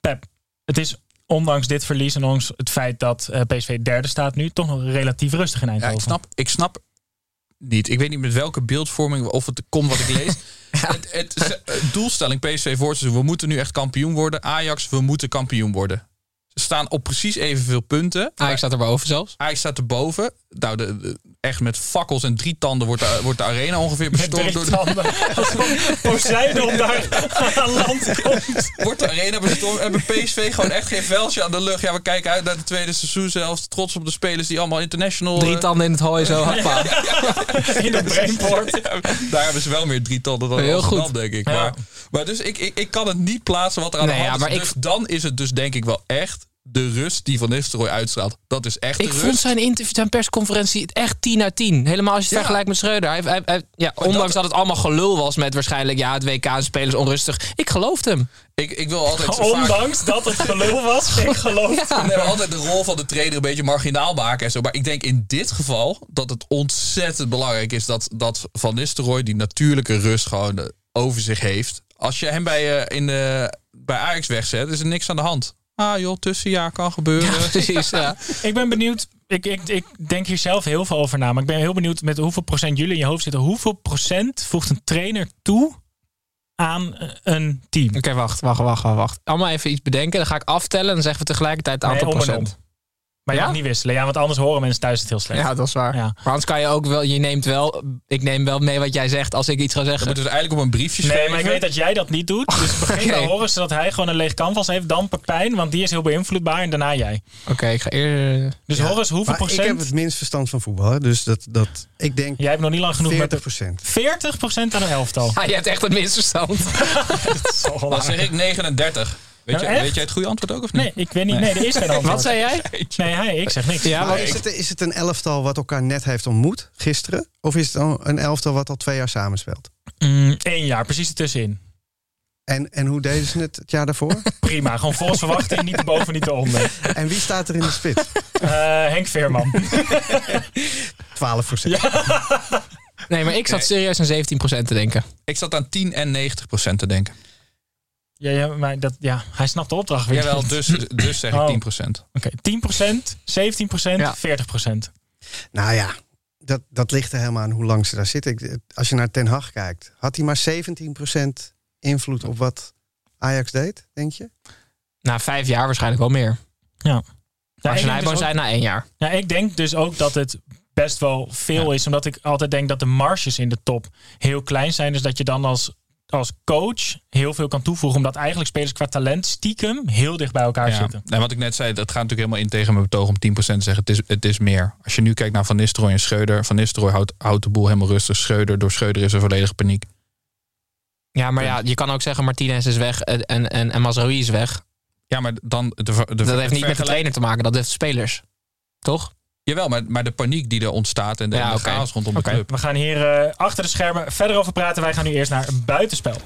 Pep, het is ondanks dit verlies en ondanks het feit dat eh, PSV derde staat nu, toch nog relatief rustig in Ja, Eindhoven. ik snap, ik snap niet. Ik weet niet met welke beeldvorming of het komt wat ik lees. het, het, het doelstelling PSV voor. We moeten nu echt kampioen worden. Ajax, we moeten kampioen worden. Ze staan op precies evenveel punten. Ajax staat erboven zelfs. Ajax staat erboven. Nou, de, de- echt met fakkels en drie tanden wordt de, wordt de arena ongeveer Met bestormd. drie Door de, Poseidon daar aan land komt. wordt de arena bestormd. Hebben PSV gewoon echt geen veldje aan de lucht. Ja, we kijken uit naar de tweede seizoen zelfs. Trots op de spelers die allemaal international... Drie eh, tanden in het hooi zo. Hoppa. In de Brainport. Ja, daar hebben ze wel meer drie tanden dan Heel denk ik. Ja. Maar, maar dus ik, ik, ik kan het niet plaatsen wat er aan Nee, de ja, hand maar is. ik- Dus dan is het dus denk ik wel echt de rust die Van Nistelrooy uitstraalt. Dat is echt de Ik rust. vond zijn, interview, zijn persconferentie echt 10 uit 10. Helemaal als je het Ja. vergelijkt met Schreuder. Hij, hij, hij- ja, ondanks dat... het allemaal gelul was met waarschijnlijk... ja, het WK en spelers onrustig. Ik geloofde hem. Ik, ik wil altijd zo vaak... Ondanks dat het gelul was, ik geloof. Ja. Nee, maar altijd de rol van de trainer een beetje marginaal maken en zo. Maar ik denk in dit geval dat het ontzettend belangrijk is dat, dat Van Nistelrooy die natuurlijke rust gewoon eh, over zich heeft. Als je hem bij, eh, in de, bij Ajax wegzet, is er niks aan de hand. Ah joh, tussenjaar kan gebeuren. Precies, ja. Ik ben benieuwd. Ik, ik, ik denk hier zelf heel veel over na. Maar ik ben heel benieuwd met hoeveel procent jullie in je hoofd zitten. Hoeveel procent voegt een trainer toe aan eh, een team? Oké, wacht, wacht, wacht, wacht, wacht. Allemaal even iets bedenken. Dan ga ik aftellen en dan zeggen we tegelijkertijd het aantal Nee, om en procent. Maar je Ja? mag niet wisselen. Ja, want anders horen mensen thuis het heel slecht. Ja, dat is waar. Ja. Maar anders kan je ook wel... Je neemt wel... Ik neem wel mee wat jij zegt als ik iets ga zeggen. moeten we het eigenlijk op een briefje schrijven. Nee, maar ik weet dat jij dat niet doet. Dus begin bij horen zodat hij gewoon een leeg canvas heeft. Dan Pepijn, want die is heel beïnvloedbaar. En daarna jij. Oké, ik ga eerder... Dus Ja, Horus, hoeveel Maar ik procent? heb het minst verstand van voetbal. Hè? Dus dat, dat, ik denk Jij hebt nog niet lang genoeg 40 met procent. 40 procent aan een elftal. Ah, je hebt echt een misverstand. Dan zeg ik 39. Weet, Nou, je, echt? weet jij het goede antwoord ook of niet? Nee, ik weet niet. Nee, er is geen antwoord. Wat zei jij? Nee, hij. Ik zeg niks. Ja, Maar is, het, is het een elftal wat elkaar net heeft ontmoet gisteren? Of is het al een elftal wat al twee jaar samenspeelt? Mm, Eén jaar, precies ertussenin. En, en hoe deden ze het het jaar daarvoor? Prima, gewoon volgens verwachting. Niet erboven, niet eronder. en wie staat er in de spits? Eh, Henk Veerman. 12 procent. Nee, maar ik zat serieus aan 17% te denken. Ik zat aan 10 en 90 procent te denken. Ja, ja, maar dat, ja, hij snapt de opdracht weer. Jawel, dus, dus zeg ik Oh. 10 procent. Oké, 10%, 17%, Ja. 40%. Nou ja, dat, dat ligt er helemaal aan hoe lang ze daar zitten. Als je naar Ten Hag kijkt, had hij maar 17% invloed op wat Ajax deed, denk je? Na vijf jaar waarschijnlijk wel meer. Ja. Ja, Maar ik, zijn dus zei na één jaar. ja, ik denk dus ook dat het best wel veel is. Omdat ik altijd denk dat de marges in de top heel klein zijn. Dus dat je dan als, als coach heel veel kan toevoegen. Omdat eigenlijk spelers qua talent stiekem heel dicht bij elkaar Ja. zitten. En wat ik net zei, dat gaat natuurlijk helemaal in tegen mijn betoog om 10% te zeggen. Het is, het is meer. Als je nu kijkt naar Van Nistelrooy en Schreuder. Van Nistelrooy houdt, houdt de boel helemaal rustig. Schreuder, door Schreuder is er volledige paniek. Ja, maar ja, je kan ook zeggen Martinez is weg en, en, en, en Mazraoui is weg. Ja, maar dan... De, de, Dat heeft niet met de trainer te maken, dat heeft de spelers. Toch? Jawel, maar, maar de paniek die er ontstaat en de, Ja, chaos rondom de club. We gaan hier eh, achter de schermen verder over praten. Wij gaan nu eerst naar een buitenspel.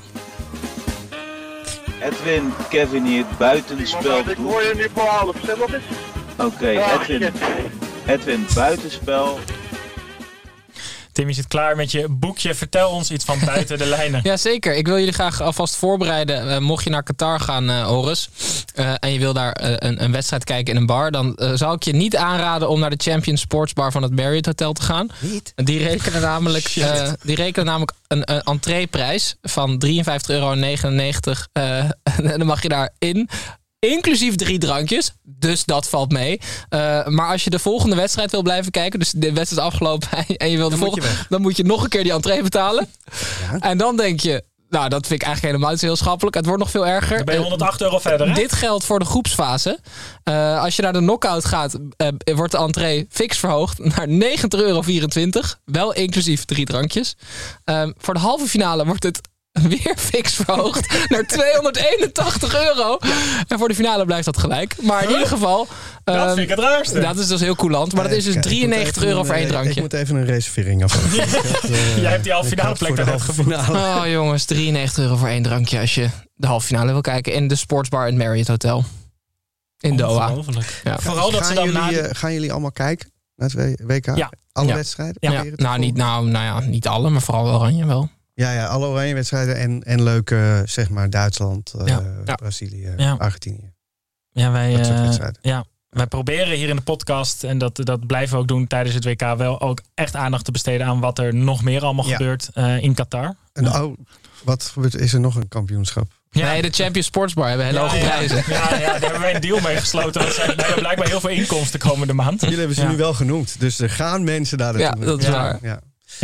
Edwin, Kevin hier, buitenspel. Ik hoor je nu voor half. Oké, Edwin. Edwin, buitenspel. Tim, je zit klaar met je boekje. Vertel ons iets van buiten de lijnen. Jazeker, ik wil jullie graag alvast voorbereiden. Eh, mocht je naar Qatar gaan, eh Horus, eh, en je wil daar een, een wedstrijd kijken in een bar, dan zou ik je niet aanraden om naar de Champion Sports Bar van het Marriott Hotel te gaan. Niet? Die rekenen namelijk, eh, die rekenen namelijk een, een entreeprijs van 53,99 euro. eh, en dan mag je daarin. Inclusief drie drankjes. Dus dat valt mee. Eh, maar als je de volgende wedstrijd wil blijven kijken. Dus de wedstrijd is afgelopen. En je wil de Dan moet je volgende. Dan moet je nog een keer die entree betalen. Ja. En dan denk je. Nou, dat vind ik eigenlijk helemaal niet heel schappelijk. Het wordt nog veel erger. Dan ben je Eh, 108 euro verder. Hè? dit geldt voor de groepsfase. Eh, als je naar de knockout gaat, eh, wordt de entree fix verhoogd naar 90,24 euro. Wel inclusief drie drankjes. Ehm, voor de halve finale wordt het weer fix verhoogd naar 281 euro. En voor de finale blijft dat gelijk. Maar in ieder geval... dat ehm, vind ik het raarste. dat is dus heel coulant. Maar dat is dus Kijk, ik moet 93 even euro een, voor één eh, drankje. Ik moet even een reservering af. Jij hebt die halve finale plek daar daarnet geboekt. Oh jongens, 93 euro voor één drankje als je de halve finale wil kijken. In de sportsbar in het Marriott Hotel. In Doha. Ja. Vooral dat gaan, ze dan jullie, na... eh, gaan jullie allemaal kijken naar het WK? Ja. Alle Ja. wedstrijden? Ja. Nou, niet, nou, nou ja, niet alle, maar vooral Oranje wel. Ja, ja, alle oranje wedstrijden en, en leuke, zeg maar, Duitsland, eh, Ja. Ja. Brazilië, Ja. Argentinië. Ja, wij, Dat soort eh, wedstrijden. ja, wij proberen hier in de podcast, en dat, dat blijven we ook doen tijdens het WK, wel ook echt aandacht te besteden aan wat er nog meer allemaal Ja. gebeurt eh, in Qatar. En oh, wat gebeurt, is er nog een kampioenschap? Ja. Nee, de Champions Sportsbar hebben hele Ja, hoge prijzen. Ja, ja, daar hebben wij een deal mee gesloten. want Zij wij hebben blijkbaar heel veel inkomsten komende maand. Jullie hebben ze Ja. nu wel genoemd, dus er gaan mensen daar Ja, dat is Ja. waar. Ja.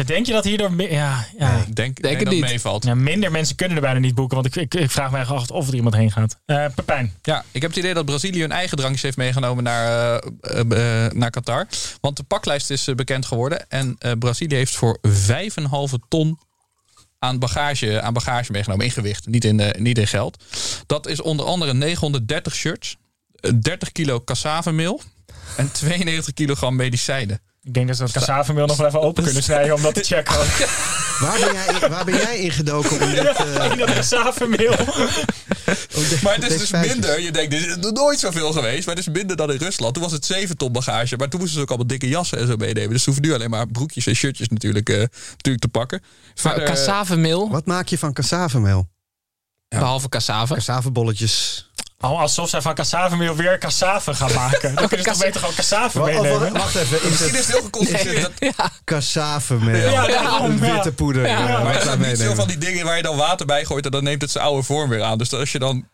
Denk je dat hierdoor... Ja, ja. Nee. Ik denk, denk, Denk het dat het niet. meevalt. Ja, minder mensen kunnen er bijna niet boeken. Want ik, ik, ik vraag me echt af of er iemand heen gaat. Eh Pepijn. Ja, ik heb het idee dat Brazilië hun eigen drankjes heeft meegenomen naar, eh, eh, naar Qatar. Want de paklijst is bekend geworden. En eh, Brazilië heeft voor 5,5 ton aan bagage, aan bagage meegenomen. In gewicht, niet in, eh, niet in geld. Dat is onder andere 930 shirts, eh, 30 kilo cassavemeel en 92 kilogram medicijnen. Ik denk dat ze dat cassavemeel nog wel even open kunnen snijden om dat te checken. Waar, ben jij, waar ben jij ingedoken om dit... eh, In dat Maar het is dus minder. Je denkt, dit is nooit zoveel geweest. Maar het is minder dan in Rusland. Toen was het 7 ton bagage. Maar toen moesten ze ook allemaal dikke jassen en zo meenemen. Dus ze hoeven nu alleen maar broekjes en shirtjes natuurlijk, eh, natuurlijk te pakken. Maar Verder, eh, Wat maak je van cassavemeel? behalve cassave. Cassavebolletjes. Oh, alsof zij van cassavemeel weer cassave gaan maken. Dan kunnen ze toch beter gewoon cassave of- meenemen. wacht even, is Misschien is het het heel geconcentreerd. dat- Ja, cassavemeel? Ja. Witte poeder. Ja, ja. wat Maar het daar zijn niet van die dingen waar je dan water bij gooit. En dan neemt het zijn oude vorm weer aan. Dus als je dan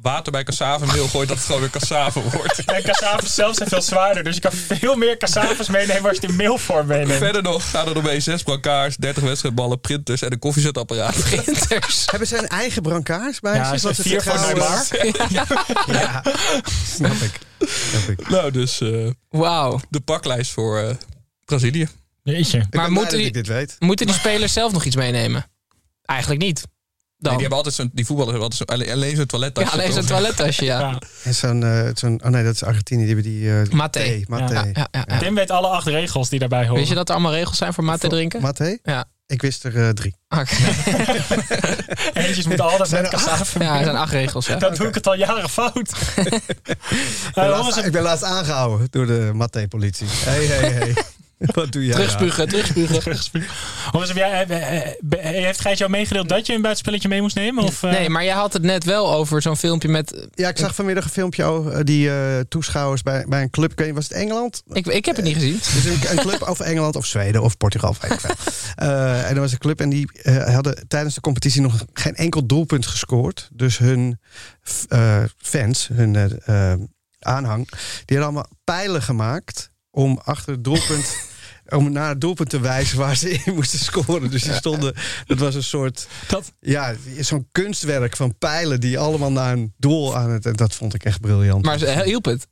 water bij cassavemeel gooit, dat het gewoon weer cassave wordt. En cassaves zelf zijn veel zwaarder. Dus je kan veel meer cassaves meenemen als je het in mailvorm meeneemt. Verder nog gaan er nog mee 6 brancards, 30 wedstrijdballen, printers en een koffiezetapparaat. printers. Hebben ze een eigen brancards bij Ja, zich? ze Want het vier van trouwens- Neymar. Ja, snap ik. Snap ik. Nou, dus eh, Wauw. de paklijst voor eh, Brazilië. Jeetje. Maar moeten die-. Moeten die spelers zelf nog iets meenemen? Eigenlijk niet. Dan. Nee, die, hebben altijd zo'n, die voetballers hebben altijd zo'n, alleen, alleen zo'n toilettasje. ja, alleen zo'n toilettasje, ja. Ja. En zo'n, eh, zo'n, oh nee, dat is Argentinië. Die hebben die... eh Maté. thee, Maté. Ja, ja, ja, ja. Tim weet alle acht regels die daarbij horen. Weet je dat er allemaal regels zijn voor mate drinken? Maté? Ja. Ik wist er eh, drie. Oké. Eentjes moeten altijd Zijn met cassavemeel. Ja, er zijn acht regels, ja. Dan doe ik het al jaren fout. Ik ben, laatst, ik ben laatst aangehouden door de Maté-politie. Hé, hé, hé. Wat doe jij? Terugspugen, terugspugen. Horace, heb jij, eh, eh, heeft Gijs jou meegedeeld dat je een buitenspelletje mee moest nemen? Of, eh? Nee, maar jij had het net wel over zo'n filmpje met... Ja, ik zag vanmiddag een filmpje over die eh, toeschouwers bij, bij een club. Ik weet niet, Was het Engeland? Ik, ik heb het niet gezien. Dus een, een club of Engeland of Zweden of Portugal. Weet ik veel. Eh, en er was een club en die eh, hadden tijdens de competitie nog geen enkel doelpunt gescoord. Dus hun eh, fans, hun eh, eh, aanhang, die hadden allemaal pijlen gemaakt om achter het doelpunt om naar het doelpunt te wijzen waar ze in moesten scoren. Dus die stonden, dat was een soort, Dat- ja, zo'n kunstwerk van pijlen die allemaal naar een doel aan het, en dat vond ik echt briljant. Maar ze- hielp het?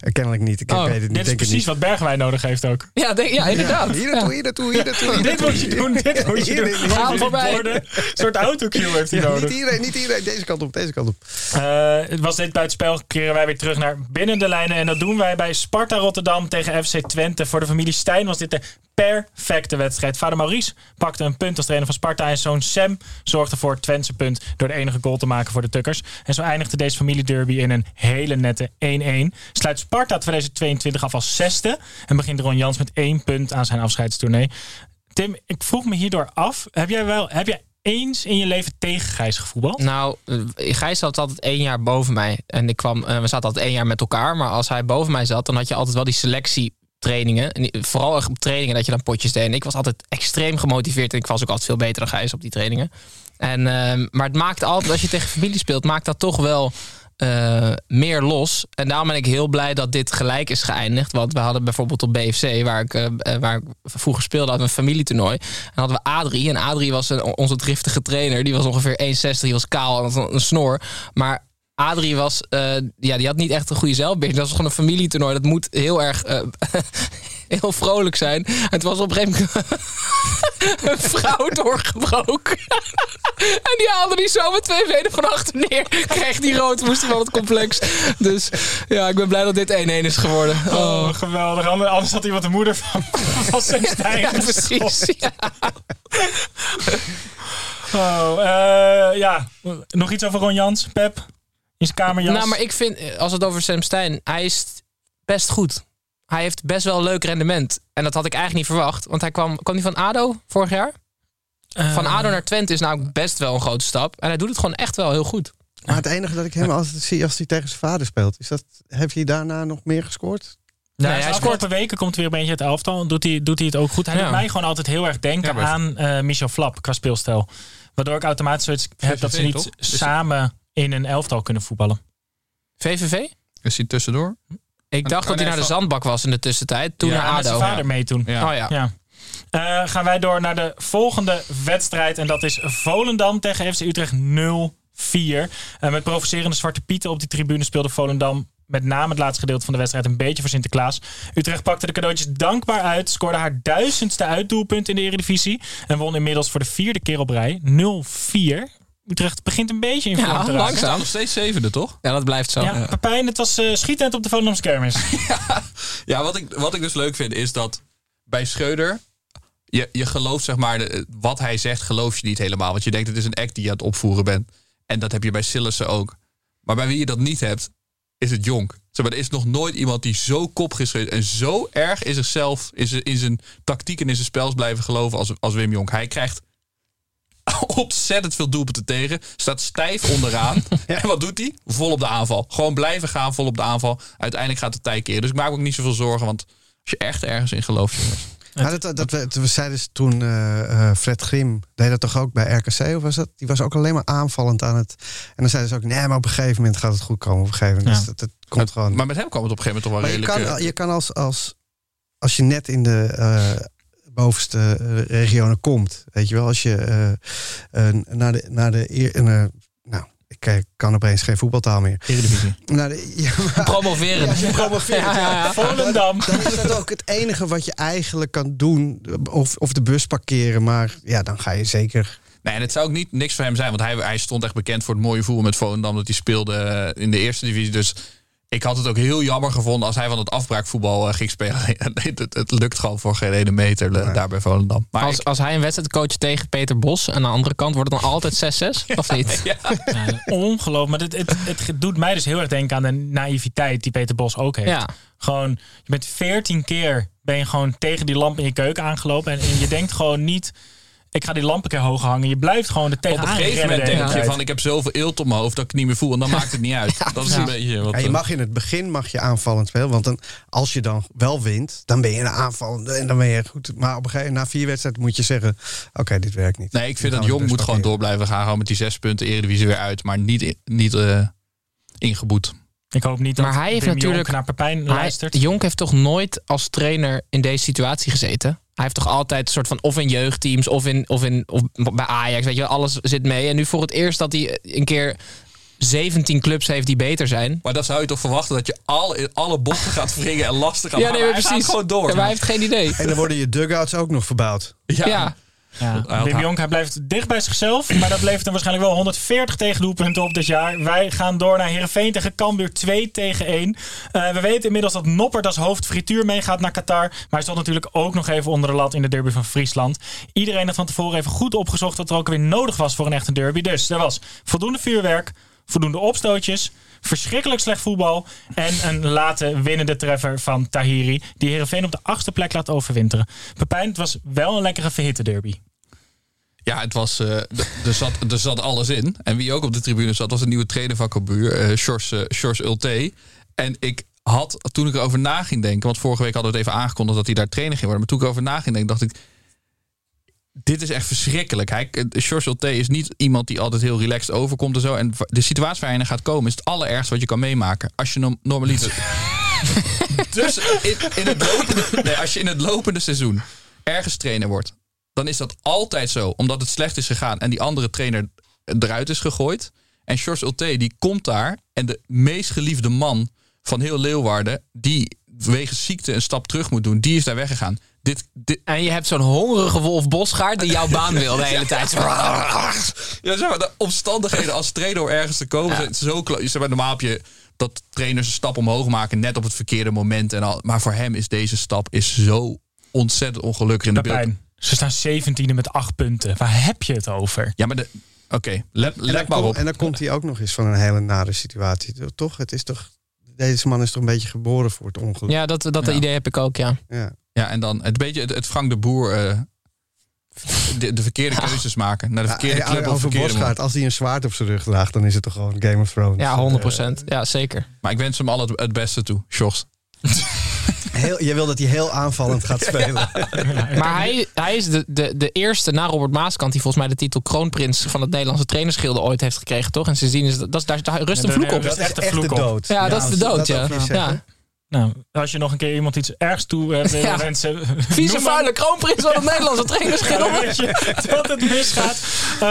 Eh, Kennelijk niet, ik Oh, weet het niet. Dit is denk precies niet. wat Bergwijn nodig heeft ook. Ja, denk, ja inderdaad. Hier naartoe, hier naartoe, hier naartoe. Dit moet je doen, dit moet je doen. Ga voorbij. Een soort autocue heeft hij Ja, nodig. niet iedereen, niet iedereen. Deze kant op, deze kant op. Eh, het was dit buitenspel. Keren wij weer terug naar binnen de lijnen. En dat doen wij bij Sparta Rotterdam tegen FC Twente. Voor de familie Stijn was dit de perfecte wedstrijd. Vader Maurice pakte een punt als trainer van Sparta. En zoon Sam zorgde voor het Twentse punt. Door de enige goal te maken voor de Tukkers. En zo eindigde deze familiederby in een hele nette 1-1. Sluit Sparta 2022 af als zesde. En begint Ron Jans met één punt aan zijn afscheidstournee. Tim, ik vroeg me hierdoor af. Heb jij wel... Heb jij eens in je leven tegen Gijs gevoetbald? Nou, eh, Gijs zat altijd één jaar boven mij. En ik kwam, eh, we zaten altijd één jaar met elkaar. Maar als hij boven mij zat, dan had je altijd wel die selectietrainingen. En die- vooral op trainingen dat je dan potjes deed. En ik was altijd extreem gemotiveerd. En ik was ook altijd veel beter dan Gijs op die trainingen. En, ehm, maar het maakt altijd, als je tegen familie speelt, maakt dat toch wel eh, meer los. En daarom ben ik heel blij dat dit gelijk is geëindigd. Want we hadden bijvoorbeeld op BFC, waar ik, eh, eh, waar ik vroeger speelde, hadden een familietoernooi. En hadden we Adrie. En Adrie was een, onze driftige trainer. Die was ongeveer 1,60, die was kaal en had een, een snor. Maar Adrie was, eh, ja, die had niet echt een goede zelfbeheersing. Dat was gewoon een familietoernooi. Dat moet heel erg, eh, heel vrolijk zijn. En het was op een gegeven moment een vrouw doorgebroken. en die haalde die zo met twee benen van achter neer. Kreeg die rood, moest van het complex. Dus ja, ik ben blij dat dit 1-1 is geworden. Oh, Oh, geweldig. Ander- Anders had iemand de moeder van, van ja, geschopt. precies. Ja. Oh, eh, ja. Nog iets over Ron Jans, Pep? In zijn kamerjas? Nou, maar ik vind, eh, als het over Sam Stein, hij is best goed. Hij heeft best wel een leuk rendement. En dat had ik eigenlijk niet verwacht. Want hij kwam, kwam hij van ADO vorig jaar? Eh, Van ADO naar Twente is nou best wel een grote stap. En hij doet het gewoon echt wel heel goed. Maar het enige dat ik hem altijd zie als hij tegen zijn vader speelt, is dat, heeft hij daarna nog meer gescoord? Ja, Nee, hij hij afgelopen weken komt hij weer een beetje het elftal. Doet hij, doet hij het ook goed. Hij Ja. doet mij gewoon altijd heel erg denken Ja, aan eh, Michel Flap qua speelstijl. Waardoor ik automatisch zoiets heb dat ze niet samen in een elftal kunnen voetballen. VVV? Is hij tussendoor? Ik dacht Oh, dat hij naar de zandbak was in de tussentijd. Toen Ja, naar Met zijn ADO. vader mee toen. Ja. Oh ja. Ja. Eh, gaan wij door naar de volgende wedstrijd. En dat is Volendam tegen FC Utrecht 0-4. En met provocerende zwarte pieten op die tribune speelde Volendam met name het laatste gedeelte van de wedstrijd een beetje voor Sinterklaas. Utrecht pakte de cadeautjes dankbaar uit. Scoorde haar duizendste uitdoelpunt in de Eredivisie. En won inmiddels voor de vierde keer op rij 0-4. Utrecht begint een beetje in vorm Ja, te raken. langzaam. Nog steeds zevende, toch? Ja, dat blijft zo. Ja, Pepijn, het was eh schietend op de Volendamse kermis. Ja, wat ik, wat ik dus leuk vind is dat bij Schreuder... Je, je gelooft zeg maar, de- wat hij zegt geloof je niet helemaal. Want je denkt het is een act die je aan het opvoeren bent. En dat heb je bij Sillissen ook. Maar bij wie je dat niet hebt, is het Jonk. Zeg maar, er is nog nooit iemand die zo is geweest... en zo erg in zichzelf, in zijn, in zijn tactiek en in zijn spels blijven geloven als, als Wim Jonk. Hij krijgt ontzettend veel doelpunten tegen. Staat stijf onderaan. En wat doet hij? Vol op de aanval. Gewoon blijven gaan, vol op de aanval. Uiteindelijk gaat het tij keren. Dus ik maak me ook niet zoveel zorgen. Want als je echt ergens in gelooft, jongens. Ja, dat, dat, we, we zeiden ze toen, eh, eh, Fred Grim deed dat toch ook bij RKC of was dat? Die was ook alleen maar aanvallend aan het. En dan zeiden ze ook, nee, maar op een gegeven moment gaat het goed komen. Op een gegeven moment. Ja. Dus dat, dat komt gewoon. Maar met hem kwam het op een gegeven moment toch wel Maar je redelijk... kan, eh, je kan als, als, als je net in de eh, bovenste eh, regionen komt, weet je wel, als je eh, eh, naar de, naar de eer, eh, nou, ik kan opeens geen voetbaltaal meer. Eredivisie. Naar de, ja, maar- Promoveren. Ja, als je promoveert, Ja, ja, ja. Volendam. dan is dat ook het enige wat je eigenlijk kan doen. Of, of de bus parkeren, maar ja, dan ga je zeker. Nee, en het zou ook niet niks voor hem zijn. Want hij, hij stond echt bekend voor het mooie voetbal met Volendam. Dat hij speelde in de eerste divisie. Dus ik had het ook heel jammer gevonden als hij van het afbraakvoetbal eh, ging spelen. Nee, het, het lukt gewoon voor geen ene meter eh, daar bij Volendam. Maar Als, ik- als hij een wedstrijd coacht tegen Peter Bos... en aan de andere kant wordt het dan altijd 6-6? Of niet? Ja, ongelooflijk. Maar het, het, het doet mij dus heel erg denken aan de naïviteit die Peter Bos ook heeft. Ja. Gewoon, je bent veertien keer ben je gewoon tegen die lamp in je keuken aangelopen. En, en je denkt gewoon niet, ik ga die lamp een keer hoog hangen. Je blijft gewoon op tegenaan een gegeven moment de denk je van ik heb zoveel eelt op mijn hoofd dat ik niet meer voel. En dan maakt het niet uit. dat is een beetje wat... Ja, je eh, mag in het begin mag je aanvallend spelen. Want dan, als je dan wel wint, dan ben je een aanvallende en dan ben je goed. Maar op een gegeven moment, na vier wedstrijden, moet je zeggen: Oké, dit werkt niet. Nee, ik vind dat Jong de moet gewoon door blijven gaan. Gewoon met die zes punten Eredivisie weer uit. Maar niet, niet eh, ingeboet. Ik hoop niet dat Maar hij heeft Wim natuurlijk- Jonk naar Pepijn Hij- luistert. Jonk heeft toch nooit als trainer in deze situatie gezeten? Hij heeft toch altijd een soort van of in jeugdteams of, in, of, in, of bij Ajax, weet je, alles zit mee. En nu voor het eerst dat hij een keer 17 clubs heeft die beter zijn. Maar dan zou je toch verwachten dat je alle, alle bochten gaat wringen en lastig gaat Ja, maken. nee, Maar maar hij precies. gaat gewoon door. Ja, maar hij heeft geen idee. En dan worden je dugouts ook nog verbouwd. Ja. Ja. Ja, Hij had Wim haar- Jonk, hij blijft dicht bij zichzelf. Maar dat levert hem waarschijnlijk wel 140 tegendoelpunten op dit jaar. Wij gaan door naar Heerenveen tegen Cambuur 2 tegen 1. Eh, we weten inmiddels dat Noppert als hoofdfrituur meegaat naar Qatar. Maar hij stond natuurlijk ook nog even onder de lat in de derby van Friesland. Iedereen had van tevoren even goed opgezocht wat er ook weer nodig was voor een echte derby. Dus er was voldoende vuurwerk, voldoende opstootjes... Verschrikkelijk slecht voetbal. En een late winnende treffer van Tahiri. Die Heerenveen op de achtste plek laat overwinteren. Pepijn, het was wel een lekkere verhitte derby. Ja, het was, eh, er, zat, er zat alles in. En wie ook op de tribune zat, was een nieuwe trainer van Cambuur, eh Sjors, eh, Ulte. En ik had, toen ik erover na ging denken, want vorige week hadden we het even aangekondigd dat hij daar trainer ging worden. Maar toen ik erover na ging denken, dacht ik, dit is echt verschrikkelijk. Hij, Sjors Ulte is niet iemand die altijd heel relaxed overkomt en zo. En de situatie waar hij gaat komen is het allerergste wat je kan meemaken. Als je norm- normaliter... dus in, in het lopende, nee, als je in het lopende seizoen ergens trainer wordt, dan is dat altijd zo, omdat het slecht is gegaan en die andere trainer eruit is gegooid. En Sjors Ulte, die komt daar en de meest geliefde man van heel Leeuwarden, die wegens ziekte een stap terug moet doen, die is daar weggegaan. Dit, dit, En je hebt zo'n hongerige Wolf Bosgaard die jouw baan wil de hele tijd. ja, zeg maar, de omstandigheden als trainer om ergens te komen zijn zo Zeg maar, normaal heb je dat trainers een stap omhoog maken net op het verkeerde moment. En al, maar voor hem is deze stap is zo ontzettend ongelukkig in de beeld. Pepijn, ze staan 17e met 8 punten. Waar heb je het over? Ja, maar de. Oké, let, En dan, let maar kom- op. en dan komt hij ook nog eens van een hele nare situatie. Toch? Het is toch. Deze man is toch een beetje geboren voor het ongeluk. Ja, dat, dat idee heb ik ook, ja. Ja. Ja, en dan het beetje het, het Frank de Boer. eh, de, de verkeerde keuzes maken. Naar de verkeerde Ja, club het over verkeerde Bosgaard, als hij een zwaard op zijn rug draagt, dan is het toch gewoon Game of Thrones. Ja, Eh, 100%. Ja, zeker. Maar ik wens hem al het, het beste toe, Sjors. heel, je wil dat hij heel aanvallend gaat spelen. Maar hij, hij is de, de, de eerste na Robert Maaskant die volgens mij de titel kroonprins van het Nederlandse trainersgilde ooit heeft gekregen, toch? En sindsdien is dat, dat is, daar, daar rust een vloek op. Dat is echt de vloek op. dood. Ja, dat is de dood, dat ja. Ja. Nou, als je nog een keer iemand iets ergs toe eh, wil Ja. wensen... Vieze vuile kroonprins van het Nederlandse Ja, weet je dat het misgaat. Eh,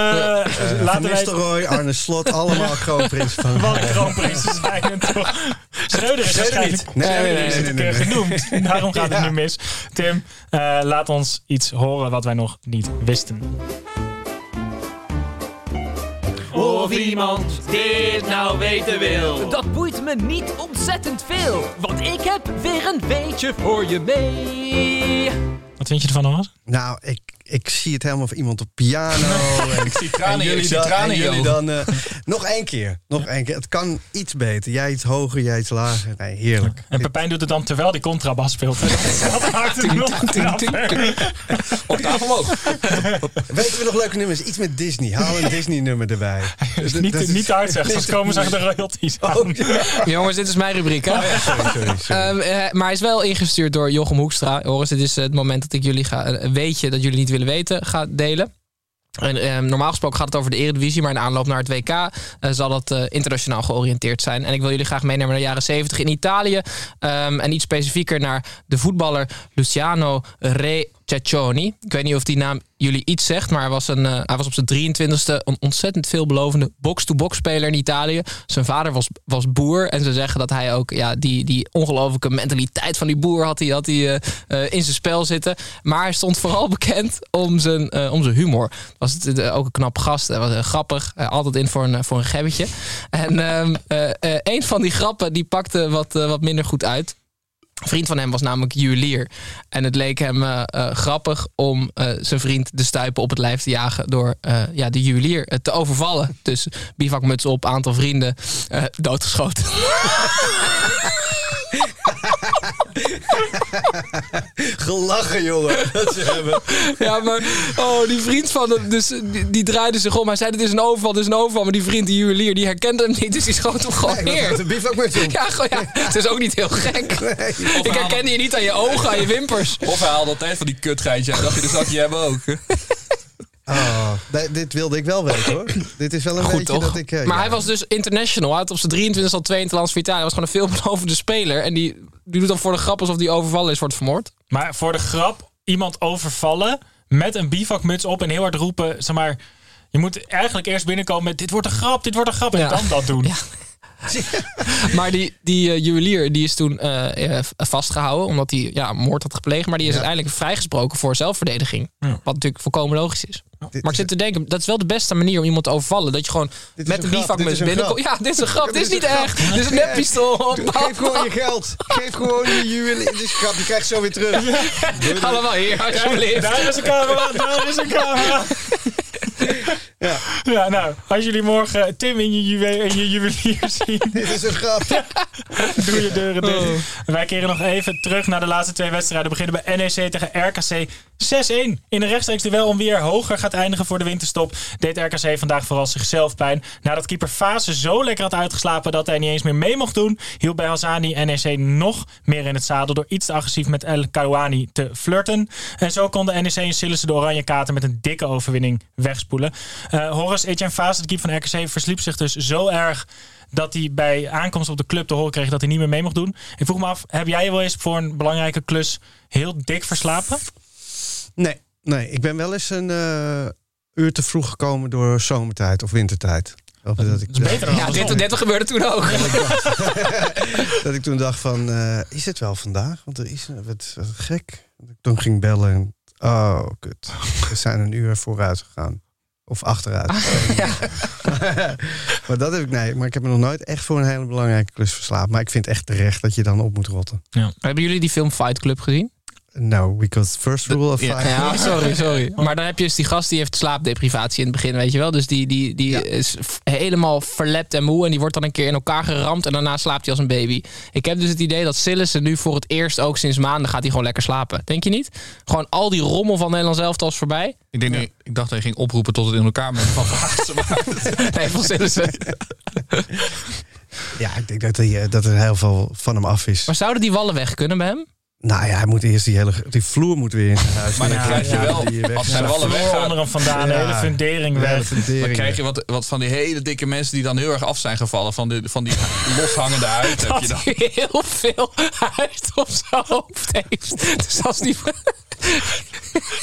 laten wij Nistelrooy, Arne Slot, allemaal kroonprins van. wat kroonprinsen zijn en toch. Schreuder is waarschijnlijk Nee, nee, nee, nee, het genoemd. Daarom gaat het Ja. nu mis. Tim, eh, laat ons iets horen wat wij nog niet wisten. Of iemand dit nou weten wil. Dat boeit me niet ontzettend veel, want ik heb weer een weetje voor je mee. Wat vind je ervan, Hans? Nou, ik, ik zie het helemaal voor iemand op piano. en, Ik zie tranen, en in- ik zie dan, tranen en je jullie dan. eh, nog één keer. Nog één keer. Het kan iets beter. Jij iets hoger, jij iets lager. Nee, heerlijk. En Pepijn doet het dan terwijl die contrabas speelt. Dat maakt het nog knapper. Octaaf omhoog. Weten we nog leuke nummers? Iets met Disney. Haal een Disney-nummer erbij. Dus Dat- niet, dat is- niet hard zeggen, anders komen ze de royalties aan. Jongens, dit is mijn rubriek, hè? Sorry, sorry, sorry. Ehm, eh, maar hij is wel ingestuurd door Jochem Hoekstra. Joris, dit is het moment dat ik jullie ga, een weetje dat jullie niet willen weten ga delen. En, ehm, normaal gesproken gaat het over de Eredivisie, maar in aanloop naar het WK eh, zal dat eh, internationaal georiënteerd zijn. En ik wil jullie graag meenemen naar de jaren 70 in Italië. Ehm, en iets specifieker naar de voetballer Luciano Re Ceccioni. Ik weet niet of die naam jullie iets zegt, maar hij was, een, eh, hij was op zijn 23ste een ontzettend veelbelovende box-to-box speler in Italië. Zijn vader was, was boer en ze zeggen dat hij ook ja, die, die ongelofelijke mentaliteit van die boer had hij, had hij eh, eh, in zijn spel zitten. Maar hij stond vooral bekend om zijn, om zijn humor. Was het ook een knap gast, hij was grappig, altijd in voor een, voor een gebbetje. En ehm, eh, eh, een van die grappen die pakte wat, wat minder goed uit. Vriend van hem was namelijk juwelier. En het leek hem eh, eh, grappig om eh, zijn vriend de stuipen op het lijf te jagen... door ja, de juwelier te overvallen. Dus bivakmuts op, aantal vrienden, doodgeschoten. Gelachen, jongen. Dat ze hebben. ja, maar oh, die vriend van hem, dus, die, die draaide zich om. Hij zei, dit is een overval, dit is een overval. Maar die vriend, die juwelier, die herkende hem niet. Dus die schoot hem gewoon Nee, neer. een bivakmuts op. Ja, gewoon, ja, het is ook niet heel gek. Ik herkende je niet aan je ogen, aan je wimpers. Of hij haalde altijd van die kutgeitje. En dacht je, dat zat je hebben ook. Oh, dit wilde ik wel weten hoor. dit is wel een Goed beetje toch? dat ik... eh, maar ja. hij was dus international. Hij had op zijn 23 al twee interlands voor Italië. Hij was gewoon een veelbelovende speler. En die, die doet dan voor de grap alsof die overvallen is, wordt vermoord. Maar voor de grap iemand overvallen met een bivakmuts op en heel hard roepen, zeg maar. Je moet eigenlijk eerst binnenkomen met dit wordt een grap, dit wordt een grap. En Ja. dan dat doen. Maar die, die eh, juwelier die is toen eh, eh, vastgehouden. Omdat hij ja, moord had gepleegd. Maar die is Ja. uiteindelijk vrijgesproken voor zelfverdediging. Ja. Wat natuurlijk volkomen logisch is. Dit Maar ik zit te denken, dat is wel de beste manier om iemand te overvallen. Dat je gewoon Dit met een een binnenkomt. Ja, dit is een grap. Dit is niet echt. Dit is een neppistool. Geef gewoon je geld. Geef gewoon je juwelier. Dit is een grap, die krijg je zo weer terug. Allemaal hier, alsjeblieft. Daar is een camera, daar is een camera. Ja. Ja, nou, als jullie morgen Tim in je, juwe- je juwelier zien, Dit is een grap. doe je deuren dicht. Oh. Wij keren nog even terug naar de laatste twee wedstrijden. We beginnen bij NEC tegen RKC 6-1. In een rechtstreeks duel om wie er hoger gaat eindigen voor de winterstop... deed RKC vandaag vooral zichzelf pijn. Nadat keeper Fase zo lekker had uitgeslapen dat hij niet eens meer mee mocht doen... hield bij Hazani NEC nog meer in het zadel... door iets te agressief met El Karouani te flirten. En zo kon de NEC en Sillissen de oranje kaarten met een dikke overwinning wegspoelen. Eh Horace Etienne Fase, de keeper van RKC, versliep zich dus zo erg dat hij bij aankomst op de club te horen kreeg dat hij niet meer mee mocht doen. Ik vroeg me af, heb jij je wel eens voor een belangrijke klus heel dik verslapen? Nee, nee, ik ben wel eens een eh, uur te vroeg gekomen door zomertijd of wintertijd. Of dat, ik, beter Ja, dit, dit gebeurde toen ook. dat ik toen dacht van, eh, is het wel vandaag? Want er is wat, wat gek. Toen ging ik bellen en, oh kut, we zijn een uur vooruit gegaan. Of achteruit. maar dat heb ik, nee, maar ik heb me nog nooit echt voor een hele belangrijke klus verslapen. Maar ik vind echt terecht dat je dan op moet rotten. Hebben jullie die film Fight Club gezien? No, because first rule of fight. Ja, sorry, sorry. Maar dan heb je dus die gast die heeft slaapdeprivatie in het begin, weet je wel. Dus die, die, die Ja. is helemaal verlept en moe. En die wordt dan een keer in elkaar geramd. En daarna slaapt hij als een baby. Ik heb dus het idee dat Sillissen nu voor het eerst ook sinds maanden gaat hij gewoon lekker slapen. Denk je niet? Gewoon al die rommel van Nederland zelf is voorbij. Ik, denk, ik dacht dat je ging oproepen tot het in elkaar met van Nee, van Sillissen. Ja, ik denk dat, hij, eh, dat er heel veel van hem af is. Maar zouden die wallen weg kunnen bij hem? Nou ja, hij moet eerst die hele die vloer moet weer in zijn huis. Maar dan Ja, krijg je ja, wel, die weg- als zijn wallen weggaan, onder hem vandaan, de hele fundering hele weg. fundering dan krijg weg. je wat, wat van die hele dikke mensen die dan heel erg af zijn gevallen van, de, van die loshangende huid. Heb je Dat dan. hij heel veel huid op zijn hoofd heeft. Dus als die...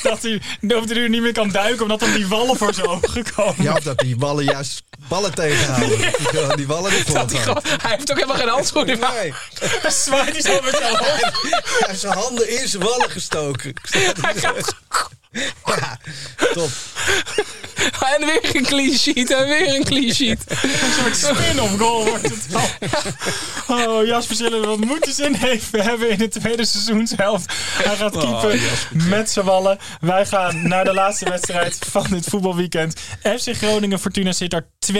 Dat hij op de duur niet meer kan duiken omdat dan die wallen voor zijn ogen komen. Ja, of dat die ballen juist ballen tegenhouden. Die- die ballen niet Dat hij, gewoon, hij heeft ook helemaal geen handschoenen. maar- Nee, Zwaait hij zo met zijn hoofd. Hij zijn handen in zijn wallen gestoken. Ja, top. En weer een clean sheet en weer een clean sheet. Een soort spin-off goal wordt het wel. Oh, Jasper Sillen, wat moeten zin heeft hebben in de tweede seizoenshelft. Hij gaat keepen met z'n wallen. Wij gaan naar de laatste wedstrijd van dit voetbalweekend. FC Groningen Fortuna Sittard 2-3.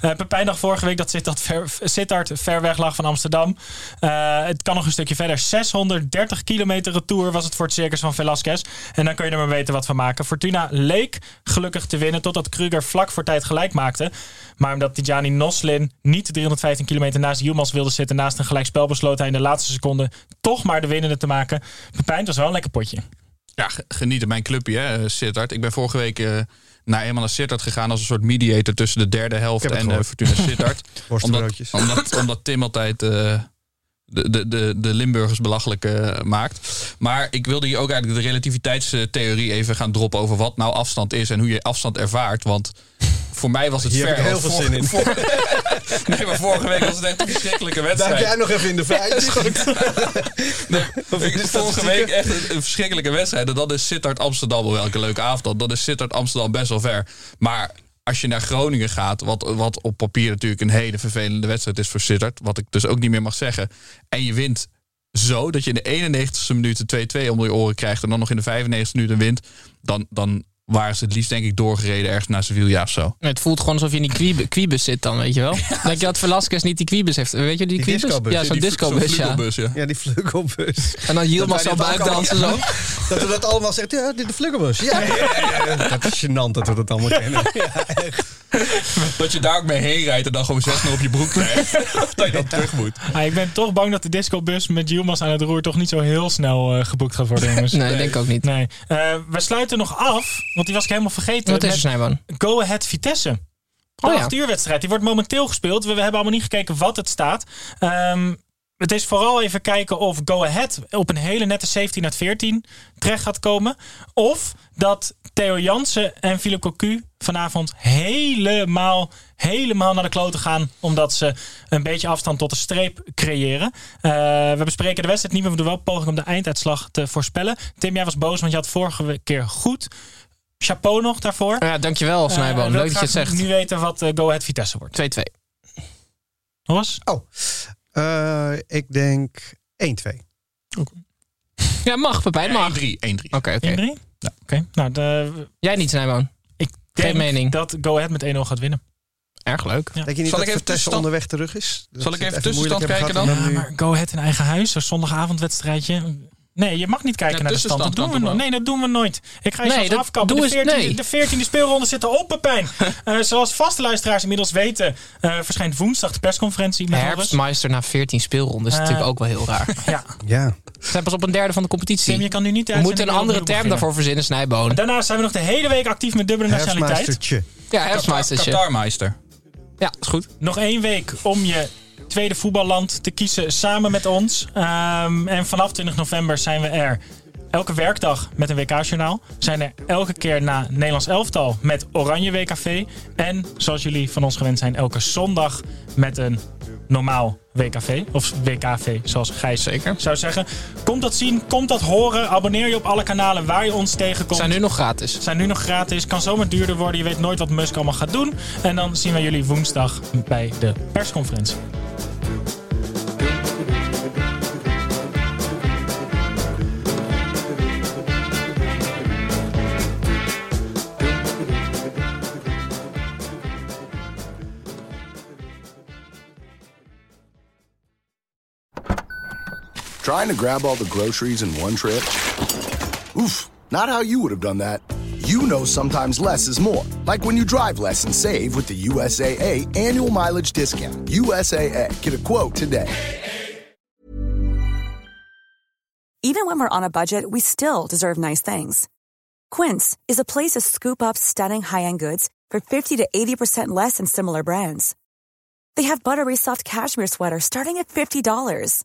Eh Pepijn dacht vorige week dat Sittard ver, Sittard ver weg lag van Amsterdam. Eh, het kan nog een stukje verder. 630 kilometer retour was het voor het circus van Velasquez. En dan kun je er maar weten wat van maken. Fortuna leek gelukkig te winnen totdat Kruger vlak voor tijd gelijk maakte. Maar omdat Tijani Noslin niet 315 kilometer naast Yilmaz wilde zitten naast een gelijkspel besloot hij in de laatste seconde toch maar de winnende te maken. Pepijn, het was wel een lekker potje. Ja, ge- genieten mijn clubje, hè, eh, Sittard. Ik ben vorige week eh, naar eenmaal naar Sittard gegaan als een soort mediator tussen de derde helft en eh. Fortuna Sittard. omdat, omdat, omdat Tim altijd eh, de, de, de, de Limburgers belachelijk eh, maakt. Maar ik wilde hier ook eigenlijk de relativiteitstheorie even gaan droppen over wat nou afstand is en hoe je afstand ervaart. Want voor mij was het Hier ver. heb ik heel veel zin in. vor- nee, maar vorige week was het echt een verschrikkelijke wedstrijd. Duik jij nog even in de Ik de vorige week echt een, een verschrikkelijke wedstrijd. En dat is Sittard Amsterdam. Wel welke leuke avond. Dat is Sittard Amsterdam best wel ver. Maar als je naar Groningen gaat, wat, wat op papier natuurlijk een hele vervelende wedstrijd is voor Sittard. Wat ik dus ook niet meer mag zeggen. En je wint zo dat je in de 91ste minuut de 2-2 onder je oren krijgt. En dan nog in de 95ste minuut wint. Dan, dan waren ze het liefst denk ik doorgereden ergens naar Sevilla of zo. Het voelt gewoon alsof je in die kwiebus zit dan, weet je wel. Denk je dat Velasquez niet die kwiebus heeft? Weet je die, Die discobus. Ja, zo'n Die- discobus, ja. ja. Ja, die vleugelbus. En dan Yilmaz zo buikdansen zo. Dat we dat allemaal zeggen. Ja, dit de vleugelbus. Ja, ja, ja, ja. Dat is gênant dat we dat allemaal kennen. Ja, echt. dat je daar ook mee heen rijdt en dan gewoon 6 op je broek krijgt. dat je dan terug moet. Ah, ik ben toch bang dat de discobus met Yilmaz aan het roer toch niet zo heel snel eh, geboekt gaat worden, jongens. Nee, denk ik ook niet. Nee. Eh, we sluiten nog af, want die was ik helemaal vergeten. Wat is er? Go Ahead Vitesse. De Oh ja. acht uur wedstrijd. Die wordt momenteel gespeeld. We, we hebben allemaal niet gekeken wat het staat. Ehm, het is vooral even kijken of Go Ahead op een hele nette 17 uit 14 terecht gaat komen. Of dat Theo Jansen en Philip Cocu vanavond helemaal, helemaal naar de kloten gaan. Omdat ze een beetje afstand tot de streep creëren. Eh, we bespreken de wedstrijd niet meer. We doen wel poging om de einduitslag te voorspellen. Tim, jij was boos, want je had vorige keer goed. Chapeau nog daarvoor. Ja, dankjewel Snijboon. Eh, Leuk wil dat je het zegt. Nu weten wat eh, Go Ahead Vitesse wordt. 2-2. Hoors? Oh, eh, ik denk 1-2. Ja, mag Pepijn, mag. 1-3. 1-3. Oké, oké. 1-3? Ja. Oké, nou, de, Jij niet, Snijboon. ik Geen denk mening. dat Go Ahead met 1-0 gaat winnen. Erg leuk. Ja. Denk je niet Zal dat ik even tussenstand- onderweg terug is? Dat Zal ik het even tussenstand kijken en Ja, maar Go Ahead in eigen huis, zo'n zondagavondwedstrijdje. Nee, je mag niet kijken Ja, naar de stand. Dat doen we dan no- toch Nee, dat doen we nooit. Ik ga je Nee, zelfs dat- afkappen. doe De eens- 14e, nee. de 14e speelronde zit erop, Pepijn. Eh, zoals vaste luisteraars inmiddels weten, eh, verschijnt woensdag de persconferentie met Horus. Herfstmeister na 14 speelrondes is Eh, natuurlijk ook wel heel raar. Ja, Ja, We zijn pas op een derde van de competitie. Tim, je kan nu niet We moeten een andere term beginnen. daarvoor verzinnen, Snijboon. Daarnaast zijn we nog de hele week actief met dubbele nationaliteit. Ja, herfstmeistertje. Qatarmeister. Ja, is goed. Nog één week om je tweede voetballand te kiezen samen met ons. Ehm, en vanaf 20 november zijn we er elke werkdag met een WK-journaal. Zijn er elke keer na Nederlands elftal met Oranje WKV. En zoals jullie van ons gewend zijn, elke zondag met een normaal WKV. Of WKV, zoals Gijs Zeker. zou zeggen. Komt dat zien, komt dat horen. Abonneer je op alle kanalen waar je ons tegenkomt. Zijn nu nog gratis. Zijn nu nog gratis. Kan zomaar duurder worden. Je weet nooit wat Musk allemaal gaat doen. En dan zien we jullie woensdag bij de persconferentie. Trying to grab all the groceries in one trip? Oof, not how you would have done that. You know sometimes less is more. Like when you drive less and save with the USAA annual mileage discount. USAA, get a quote today. Even when we're on a budget, we still deserve nice things. Quince is a place to scoop up stunning high-end goods for 50 to 80% less than similar brands. They have buttery soft cashmere sweaters starting at $50,